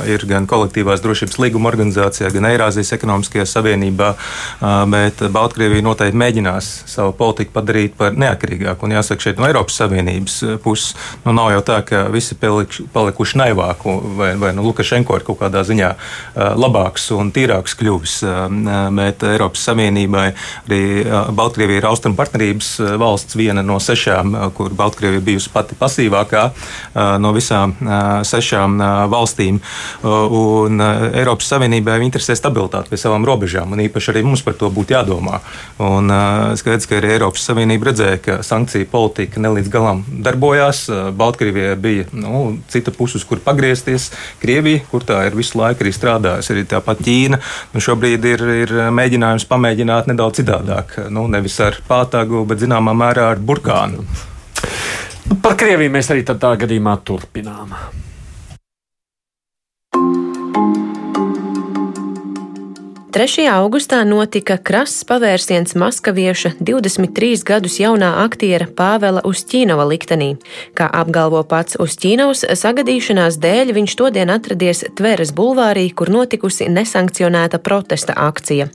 ir gan kolektīvās drošības līguma organizācijā, gan Eirāzijas ekonomiskajā savienībā, bet Baltkrievija noteikti mēģinās savu politiku padarīt par neatkarīgāku. Un jāsaka, šeit no Eiropas Savienības puses nu, nav jau tā, ka visi palikuši, palikuši naivāki vai, vai nu, Lukašenko ir kaut kādā ziņā labāks un tīrāks kļuvis. Bet Eiropas Savienībai arī Baltkrievija ir austrumu partnerības valsts, viena no sešām, kur Baltkrievija bijusi pati pasīva efektīvākā no visām sešām valstīm. Un Eiropas Savienībai interesē stabilitāte pie savām robežām, un īpaši arī mums par to būtu jādomā. Un skaidrs, ka arī Eiropas Savienība redzēja, ka sankciju politika nelīdz galam darbojās. Baltkrievijai bija nu, cita puse, kur pagriezties. Krievija, kur tā ir visu laiku arī strādājusi, arī tāpat Ķīna. Nu, šobrīd ir, ir mēģinājums pamēģināt nedaudz citādāk. Nu, nevis ar pātagu, bet zināmā mērā ar burkānu. Par Krieviju mēs arī tādā gadījumā turpinām. 3. augustā notika krasts pavērsiens maskavieša 23 gadus jaunā aktiera Pāvela Uzķīnova liktenī. Kā apgalvo pats Uzķīnovs, sagadīšanās dēļ viņš todien atradies Tveres bulvārī, kur notikusi nesankcionēta protesta akcija.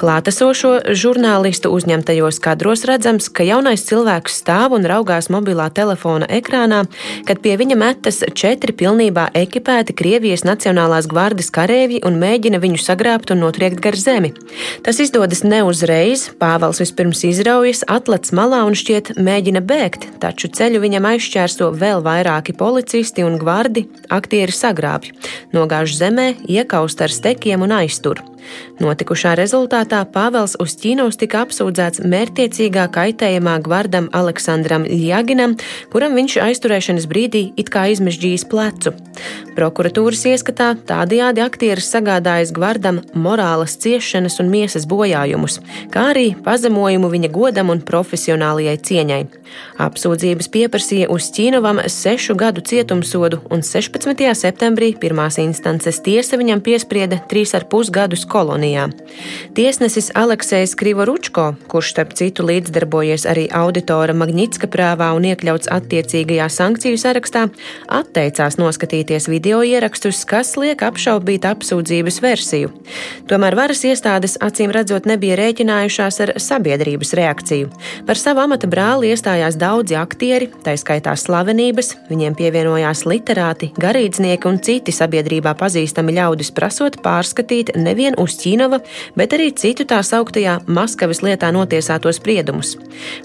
Klātesošo žurnālistu uzņemtajos kadros redzams, ka jaunais cilvēks stāv un raugās mobilā telefona ekrānā, kad pie viņa metas četri pilnībā ekipēti Krievijas Nacionālās gvardes kareivji un mēģina viņu sagrābt un notriekt gar zemi. Tas izdodas ne uzreiz. Pāvils vispirms izraujas, atlec malā un šķiet mēģina bēgt, taču ceļu viņam aizšķērso vēl vairāki policisti un gvardi, aktieri sagrābj, nogāž zemē, iekaust ar stekiem un aiztur. Notikušā rezultātā Pāvels Uzķīnovs tika apsūdzēts mērķiecīgā kaitējumā gvardam Aleksandram Ļaginam, kuram viņš aizturēšanas brīdī it kā izmežģījis plecu. Prokuratūras ieskatā tādajādi aktieris sagādājis gvardam morālas ciešanas un miesas bojājumus, kā arī pazemojumu viņa godam un profesionālajai cieņai. Apsūdzības pieprasīja Uzķīnovam sešu gadu cietumsodu, un 16. septembrī pirmās instances tiesa viņam piesprieda trīs ar pus gadus kolonijā. Tiesnesis Aleksējs Krivoručko, kurš starp citu līdzdarbojies arī auditora Magnitska prāvā un iekļauts attiecīgajā sankciju sarakstā, atteicās noskatīties video ierakstus, kas liek apšaubīt apsūdzības versiju. Tomēr varas iestādes acīm redzot nebija rēķinājušās ar sabiedrības reakciju. Par savu amata brāli iestājās daudzi aktieri, tā skaitā slavenības, viņiem pievienojās literāti, garīdznieki un citi sabiedrībā pazīstami ļaudis prasot pārskatīt nevien Uzķīnova, bet arī citu tā sauktajā Maskavas lietā notiesāto spriedumus.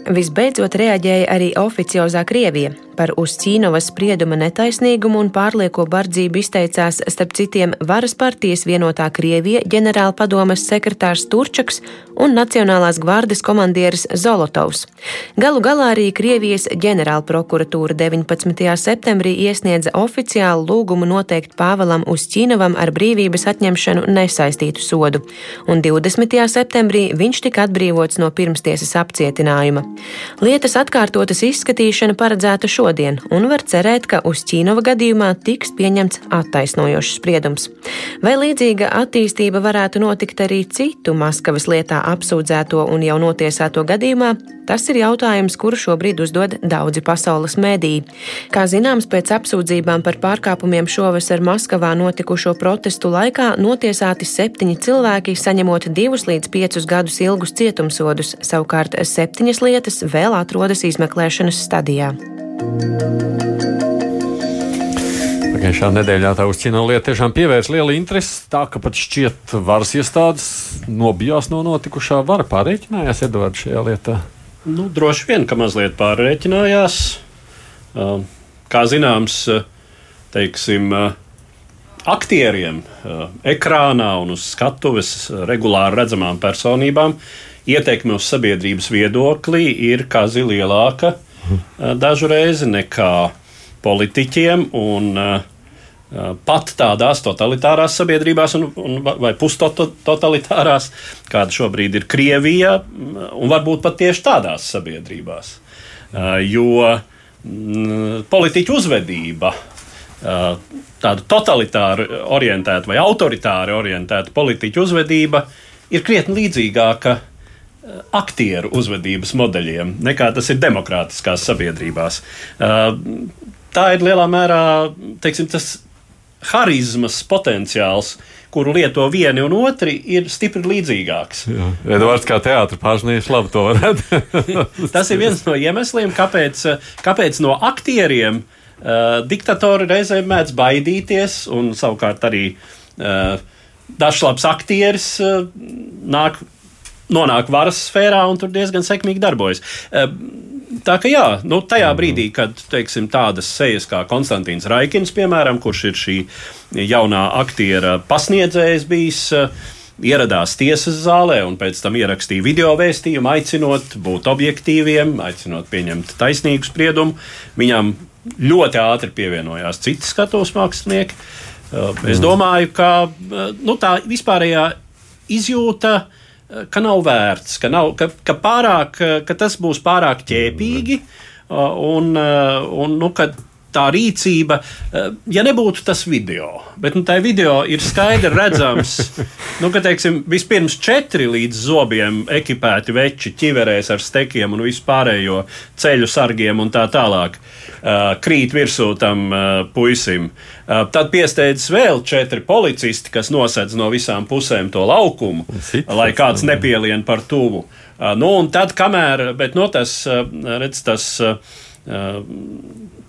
Visbeidzot reaģēja arī oficiozā Krievija. Par Uzķīnovas sprieduma netaisnīgumu un pārlieko bardzību izteicās starp citiem varas partijas vienotā Krievija ģenerāla padomes sekretārs Turčaks un Nacionālās gvardes komandieris Zolotovs. Galu galā arī Krievijas ģenerāla prokuratūra 19. septembrī iesniedza oficiālu lūgumu noteikt Pāvēlam Uzķīnovam ar brīvības atņemšanu nesaistītu sodu, un 20. septembrī viņš tika atbrīvots no pirmstiesas apcietinājuma. Lietas atkārtotas izskatīšana paredzēta šodien un var cerēt, ka uz Ķīnova gadījumā tiks pieņemts attaisnojošs spriedums. Vai līdzīga attīstība varētu notikt arī citu Maskavas lietā apsūdzēto un jau notiesāto gadījumā, tas ir jautājums, kuru šobrīd uzdod daudzi pasaules mēdīji. Kā zināms, pēc apsūdzībām par pārkāpumiem šovasar Maskavā notikušo protestu laikā notiesāti septiņi cilvēki, saņemot divus līdz piecus gadus ilgus cietumsodus, savukārt septiņas lietas vēl atrodas izmeklēšanas stadijā. Pagājušā nedēļā tā uzcīnā lieta tiešām pievērsa lielu interesi. Tā ka pat šķiet, varas iestādes nobijās no notikušā. Vara pārreikinājās Edvards šajā lietā. Nu, droši vien, ka mazliet pārreikinājās. Kā zināms, teiksim, aktieriem ekrānā un uz skatuves regulāri redzamām personībām ietekme uz sabiedrības viedokli ir kā lielāka dažu reizi nekā politiķiem. Un, Pat tādās totalitārās sabiedrībās, un, un, vai pustotalitārās, kāda šobrīd ir Krievija, un varbūt pat tieši tādās sabiedrībās. Jo politiķu uzvedība, tāda totalitāra orientēta vai autoritāra orientēta politiķu uzvedība ir krietni līdzīgāka aktieru uzvedības modeļiem, nekā tas ir demokrātiskās sabiedrībās. Tā ir lielā mērā teiksim, tas harizmas potenciāls, kuru lieto vieni un otri, ir stipri līdzīgāks. Edvards kā teātris pārsniedz labi to redz. Tas ir viens no iemesliem, kāpēc, kāpēc no aktieriem uh, diktatori reizēm mēdz baidīties, un savukārt arī uh, dažs labs aktieris uh, nāk nonāk varas sfērā un tur diezgan sekmīgi darbojas. Eh, tā ka jā, nu, tajā mhm. brīdī, kad teiksim, tādas sejas kā Konstantīns Raikins, piemēram, kurš ir šī jaunā aktiera pasniedzējs bijis, eh, ieradās tiesas zālē un pēc tam ierakstīja video vēstījumu, aicinot būt objektīviem, aicinot pieņemt taisnīgu spriedumu. Viņam ļoti ātri pievienojās citi skatuves mākslinieki. Eh, es mhm. domāju, ka nu, tā vispārējā izjūta uh, ka nav vērts, ka, nav, ka, ka, pārāk, ka tas būs pārāk ķēpīgi un, un nu, ka tā rīcība, ja nebūtu tas video, bet nu, tā video ir skaidri redzams, nu, ka teiksim, vispirms četri līdz zobiem ekipēti veči ķiverēs ar stekiem un vispārējo ceļu sargiem un tā tālāk. Uh, krīt virsū tam uh, puisim. Tad piesteidzas vēl četri policisti, kas nosedz no visām pusēm to laukumu, Sit, lai kāds nepielien par tuvu. Nu, un tad, kamēr, bet no tas, redz, tas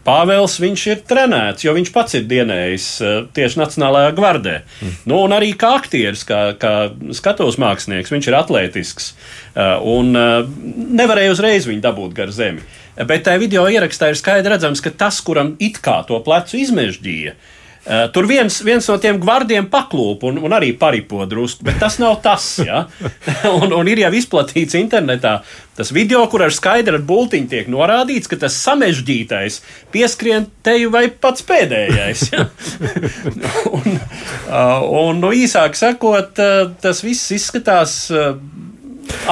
Pāvils viņš ir trenēts, jo viņš pats ir dienējis tieši Nacionālajā gvardē. Mm. Nu, un arī kā aktieris, kā, kā skatuves mākslinieks, viņš ir atletisks un nevarēja uzreiz viņu dabūt gar zemi. Bet tajā video ierakstā ir skaidrs redzams, ka tas, kuram it kā to plecu izmežģīja, Uh, tur viens, viens no tiem gvardiem paklūp un, un arī paripo drusku, bet tas nav tas. Ja? un, un ir jau izplatīts internetā tas video, kur ar skaidru bultiņu tiek norādīts, ka tas samežģītais pieskrien teju vai pats pēdējais. Ja? un, uh, un nu, īsāk sakot, uh, tas viss izskatās. Uh,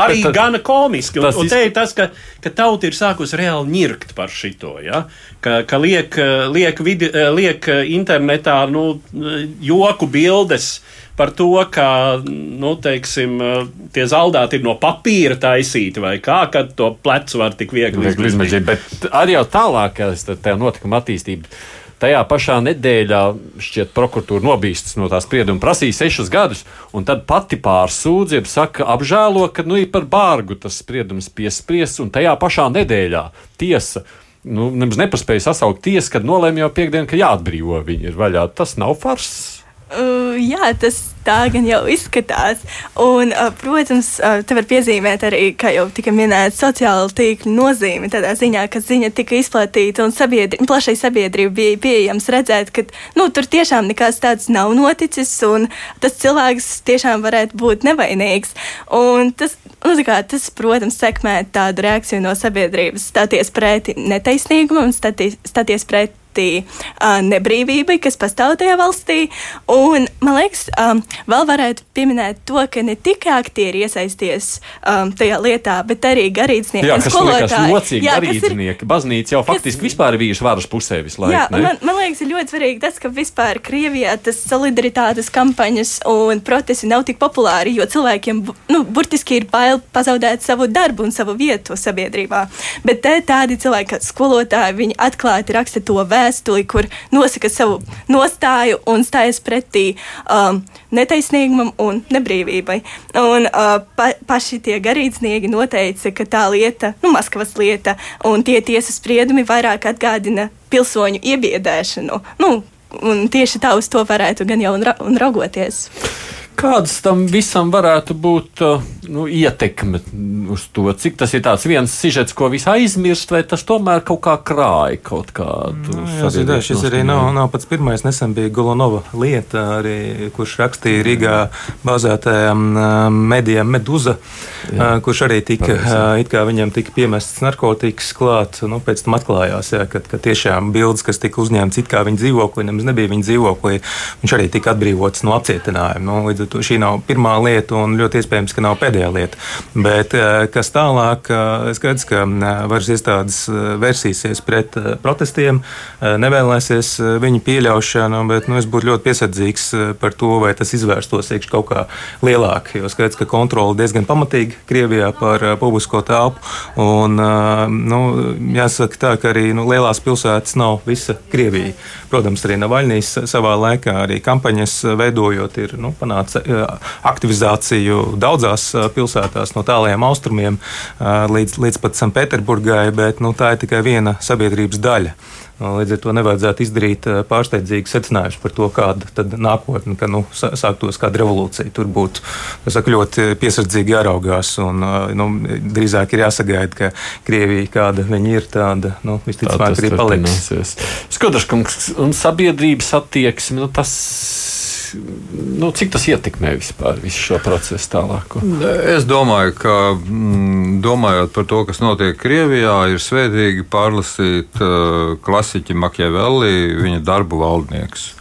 arī tad, gana komiski. Un, un te ir tas, ka, ka tauta ir sākusi reāli ņirkt par šito. Ja? Ka, ka liek, liek, vidi, liek internetā nu, joku bildes par to, ka nu, teiksim, tie zaldāti ir no papīra taisīti vai kā, kad to plecu var tik viegli izdarīt. Bet arī jau tālākās notikuma attīstība Tajā pašā nedēļā šķiet, prokuratūra nobīstas no tā sprieduma, prasīja sešus gadus, un tad pati pārsūdzība saka, apžēlo, ka nu, ir par bārgu tas spriedums piespriests, un tajā pašā nedēļā tiesa. Nu, nemaz nepaspēja sasaukt tiesu, kad nolēma jau piekdienu, ka jāatbrīvo viņi ir vaļā. Tas nav fars. Uh, jā, tas tā gan jau izskatās. Un, uh, protams, uh, te var piezīmēt arī, kā jau tika minēts, sociāla tīkla nozīme tādā ziņā, ka ziņa tika izplatīta un sabiedri, plašai sabiedrībai bija pieejams redzēt, ka nu, tur tiešām nekas tāds nav noticis un tas cilvēks tiešām varētu būt nevainīgs. Un tas, nu, kā, tas, protams, sekmē tādu reakciju no sabiedrības, stāties pretī netaisnīgumam, stāties, stāties pretī pretī uh, nebrīvībai, kas pastāv tajā valstī. Un, man liekas, um, vēl varētu pieminēt to, ka ne tikai aktieri iesaisties um, tajā lietā, bet arī garīdznieki Jā, kas liekas locīgi Jā, kas ir- garīdznieki. Baznīca jau faktiski vispār bijuši varas pusē visu laiku. Jā, ne? man, man liekas, ir ļoti svarīgi tas, ka vispār Krievijā tas solidaritātes kampaņas un protesti nav tik populāri, jo cilvēkiem nu, burtiski ir bail pazaudēt savu darbu un savu vietu sabiedrībā. Bet te tādi cilvēki, kā skolotāji, viņi atklāti raksta to vēstuli, kur nosaka savu nostāju un stājas pretī um, netaisnīgumam un nebrīvībai. Un uh, pa, paši tie garīdznieki noteica, ka tā lieta, nu, Maskavas lieta, un tie tiesas spriedumi vairāk atgādina pilsoņu iebiedēšanu. Nu, un tieši tā uz to varētu gan jau un, ra un raugoties. Kādas tam visam varētu būt uh, nu, ietekme uz to? Cik tas ir tāds viens sižets, ko visi aizmirst, vai tas tomēr kaut kā krāja kaut kādu? Nu, Jā, zināt, šis arī nav, nav pats pirmais. Nesen bija Golonova lieta, arī, kurš rakstīja Rīgā bāzētajam um, medijam Meduza, jā, kurš arī tika, uh, it kā viņam tika piemests narkotikas klāt. Nu, pēc tam atklājās, jā, ka, ka tiešām bildes, kas tika uzņemtas it kā viņa dzīvoklī, nemaz nebija viņa dzīvoklī, viņš arī tika atbrīvots no apcietinājuma. Nu, līdz to šī nav pirmā lieta un ļoti iespējams, ka nav pēdējā lieta. Bet uh, kas tālāk, uh, skaidrs, ka uh, varas iestādes versīsies pret protestiem, nevēlēsies viņu pieļaušanu, bet nu, es būtu ļoti piesardzīgs par to, vai tas izvērstos iekš kaut kā lielāk. Jo skaidrs, ka kontrole diezgan pamatīgi Krievijā par publisko telpu. Un, nu, jāsaka tā, ka arī nu, lielās pilsētas nav visa Krievija. Protams, arī Navaļnijas savā laikā arī kampaņas veidojot ir nu, panāca aktivizāciju daudzās uh, pilsētās, no tālajiem austrumiem uh, līdz, līdz pat Sanktpēterburgai, bet nu, tā ir tikai viena sabiedrības daļa. Līdz ar to nevajadzētu izdarīt pārsteidzīgus secinājumus par to, kāda nākotne, kad nu, sāktos kāda revolūcija. Tur būtu saka, ļoti piesardzīgi jāraugās. Un, nu, drīzāk ir jāsagaida, ka Krievija, kāda viņa ir, tāda nu, visticamāk arī paliks. Skadraškungs un sabiedrības attieksme. Nu, tas nu, cik tas ietekmē vispār visu šo procesu tālāk? Es domāju, ka mm, domājot par to, kas notiek Krievijā, ir svētīgi pārlasīt uh, klasiķi Makiavelli, viņa darbu valdnieks.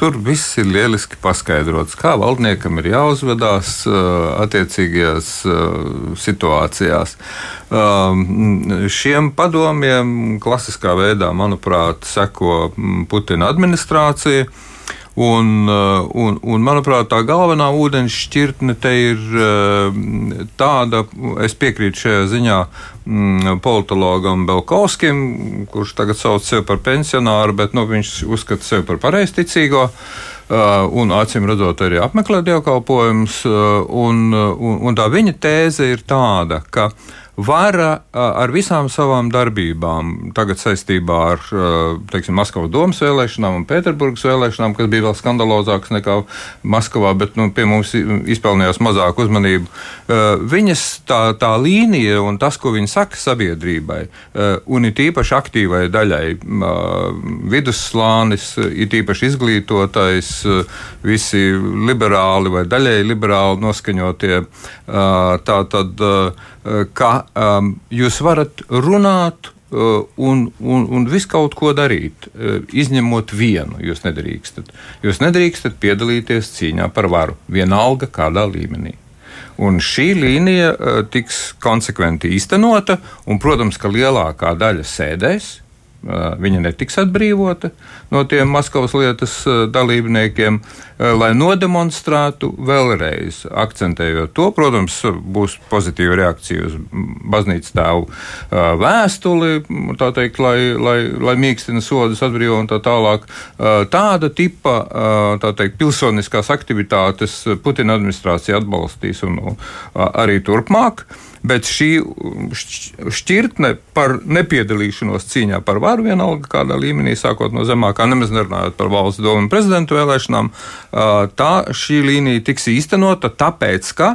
Tur viss ir lieliski paskaidrots, kā valdniekam ir jāuzvedās uh, attiecīgajās uh, situācijās. Uh, šiem padomiem klasiskā veidā, manuprāt, seko Putina administrācija. Un, un, un, manuprāt, tā galvenā ūdens šķirtne te ir tāda, es piekrītu šajā ziņā mm, politologam Belkovskim, kurš tagad sauc sevi par pensionāru, bet nu, viņš uzskata sevi par pareizticīgo. Uh, un acīm redzot, arī apmeklē dievkalpojumus. Un, un, un tā viņa tēze ir tāda, ka vara ar visām savām darbībām, tagad saistībā ar teiksim, Maskavas domas vēlēšanām un Pēterburgas vēlēšanām, kas bija vēl skandalozākas nekā Maskavā, bet nu, pie mums izpelnījās mazāk uzmanību. Viņas tā, tā līnija un tas, ko viņi saka sabiedrībai, un it īpaši aktīvai daļai, vidusslānis, it īpaši izglītotais, visi liberāli vai daļēji liberāli noskaņotie, tā tad ka um, jūs varat runāt uh, un, un, un visu kaut ko darīt, uh, izņemot vienu. Jūs nedrīkstat. Jūs nedrīkstat piedalīties cīņā par varu, vienalga kādā līmenī. Un šī līnija uh, tiks konsekventi īstenota, un, protams, ka lielākā daļa sēdēs. Viņa netiks atbrīvota no tiem Maskavas lietas dalībniekiem, lai nodemonstrētu vēlreiz, akcentējot to. Protams, būs pozitīva reakcija uz baznīcas tēvu vēstuli, teikt, lai, lai, lai mīkstina sodus, atbrīvo un tā tālāk. Tāda tipa tā teikt, pilsoniskās aktivitātes Putina administrācija atbalstīs un arī turpmāk. Bet šī šķirtne par nepiedalīšanos cīņā par varu, vienalga kādā līmenī, sākot no zemākā, nemaz nerunājot par valsts domu un prezidentu vēlēšanām, tā šī līnija tiks īstenota tāpēc, ka,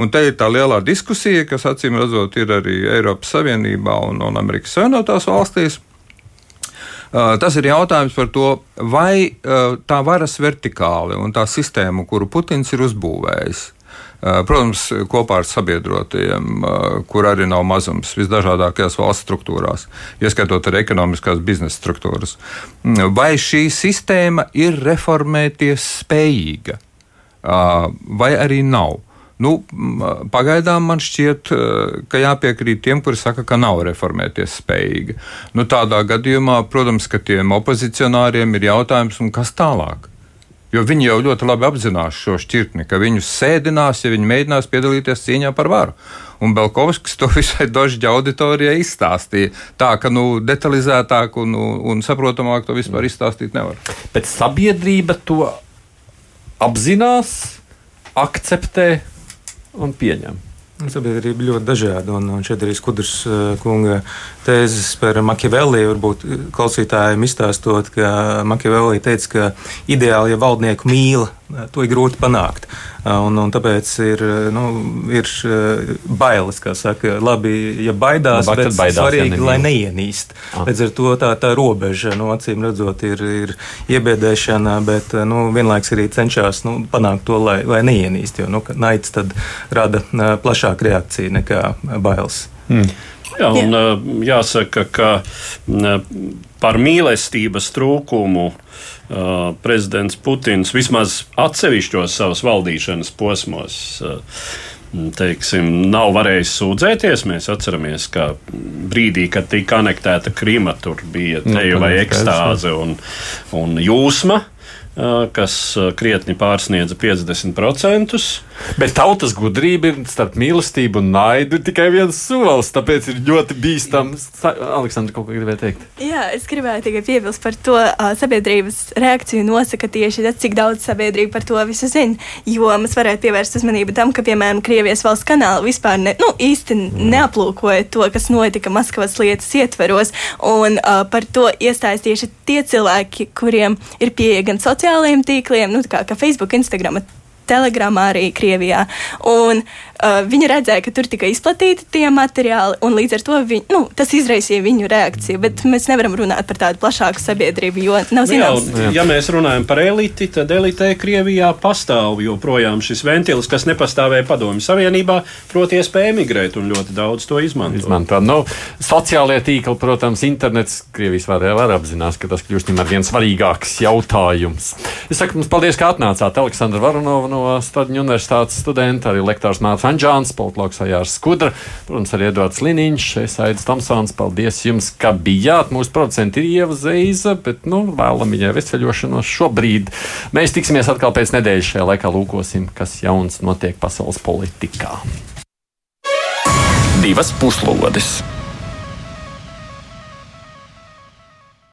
un te ir tā lielā diskusija, kas acīm redzot ir arī Eiropas Savienībā un, un Amerikas Savienotās valstīs. Tas ir jautājums par to, vai tā varas vertikāli un tā sistēma, kuru Putins ir uzbūvējis, Protams, kopā ar sabiedrotajiem, kur arī nav mazums visdažādākajās valsts struktūrās, ieskaitot arī ekonomiskās biznesa struktūras. Vai šī sistēma ir reformēties spējīga, vai arī nav? Nu, pagaidām man šķiet, ka jāpiekrīt tiem, kuri saka, ka nav reformēties spējīga. Nu, tādā gadījumā, protams, ka tiem opozicionāriem ir jautājums, kas tālāk? Jo viņi jau ļoti labi apzinās šo šķirtni, ka viņus sēdinās, ja viņi mēģinās piedalīties cīņā par varu. Un Belkovskis to visai dožģa auditorijai izstāstīja. Tā ka nu, detalizētāk un, un saprotamāk to vispār izstāstīt nevar. Bet sabiedrība to apzinās, akceptē un pieņem. Sabiedrība ļoti dažāda, un, un šeit arī skudrs uh, kunga tēzes par Makiavelli. Varbūt klausītājiem izstāstot, ka Makiavelli teica, ka ideāli, ja valdnieku mīl, to ir grūti panākt. Un, un tāpēc ir, nu, ir bailes, kā saka, labi, ja baidās, Labāk, bet baidās, svarīgi, ja lai neienīst. Ah. Līdz ar to tā, tā robeža, nu, acīm redzot, ir, ir iebiedēšana, bet nu, vienlaiks arī cenšas nu, panākt to, lai, lai neienīst, jo nu, naids tad rada plašāku reakciju nekā bailes. Hmm. Jā, un, Jā. jāsaka, ka par mīlestības trūkumu uh, prezidents Putins vismaz atsevišķos savas valdīšanas posmos. Uh, teiksim, nav varējis sūdzēties. Mēs atceramies, ka brīdī, kad tika anektēta Krima, tur bija nu, teju vai ekstāze un, un jūsma kas krietni pārsniedza 50%. Bet tautas gudrība ir starp mīlestību un naidu tikai viens solis. Tāpēc ir ļoti bīstams. Aleksandra, kaut ko gribēja teikt? Jā, es gribēju tikai piebilst par to, sabiedrības reakciju nosaka tieši tas, cik daudz sabiedrība par to visu zina. Jo mēs varētu pievērst uzmanību tam, ka, piemēram, Krievijas valsts kanāla vispār ne, nu, īsti mm. neaplūkoja to, kas notika Maskavas lietas ietveros. Un uh, par to iestājas tieši tie cilvēki, kuriem ir pieeja gan sociālajiem tīkliem, nu, kā, kā Facebook, Instagram, Telegramā arī Krievijā. Un, uh, Uh, viņi redzēja, ka tur tika izplatīti tie materiāli, un līdz ar to viņ, nu, tas izraisīja viņu reakciju. Bet mēs nevaram runāt par tādu plašāku sabiedrību, jo nav nu zināms. Nu, jā, ja mēs runājam par eliti, tad elitē Krievijā pastāv joprojām šis ventils, kas nepastāvēja Padomju Savienībā, proti, iespēja emigrēt, un ļoti daudz to izmanto. izmanto. Nu, sociālie tīkli, protams, internets Krievijas varē var apzinās, ka tas kļūst par viens svarīgāks jautājums. Es saku jums paldies, ka atnācāt. Aleksandra Varanova no Stadiņu universitātes studenta, arī lektors Mārcis Sančāns, politologs Ajārs Skudra, protams, arī Edvards Liniņš, es Aidis Tomsons. Paldies jums, ka bijāt. Mūsu producenti ir Ieva Zeiza, bet, nu, vēlam viņai veseļošanos šobrīd. Mēs tiksimies atkal pēc nedēļas šajā laikā lūkosim, kas jauns notiek pasaules politikā. Divas puslodes!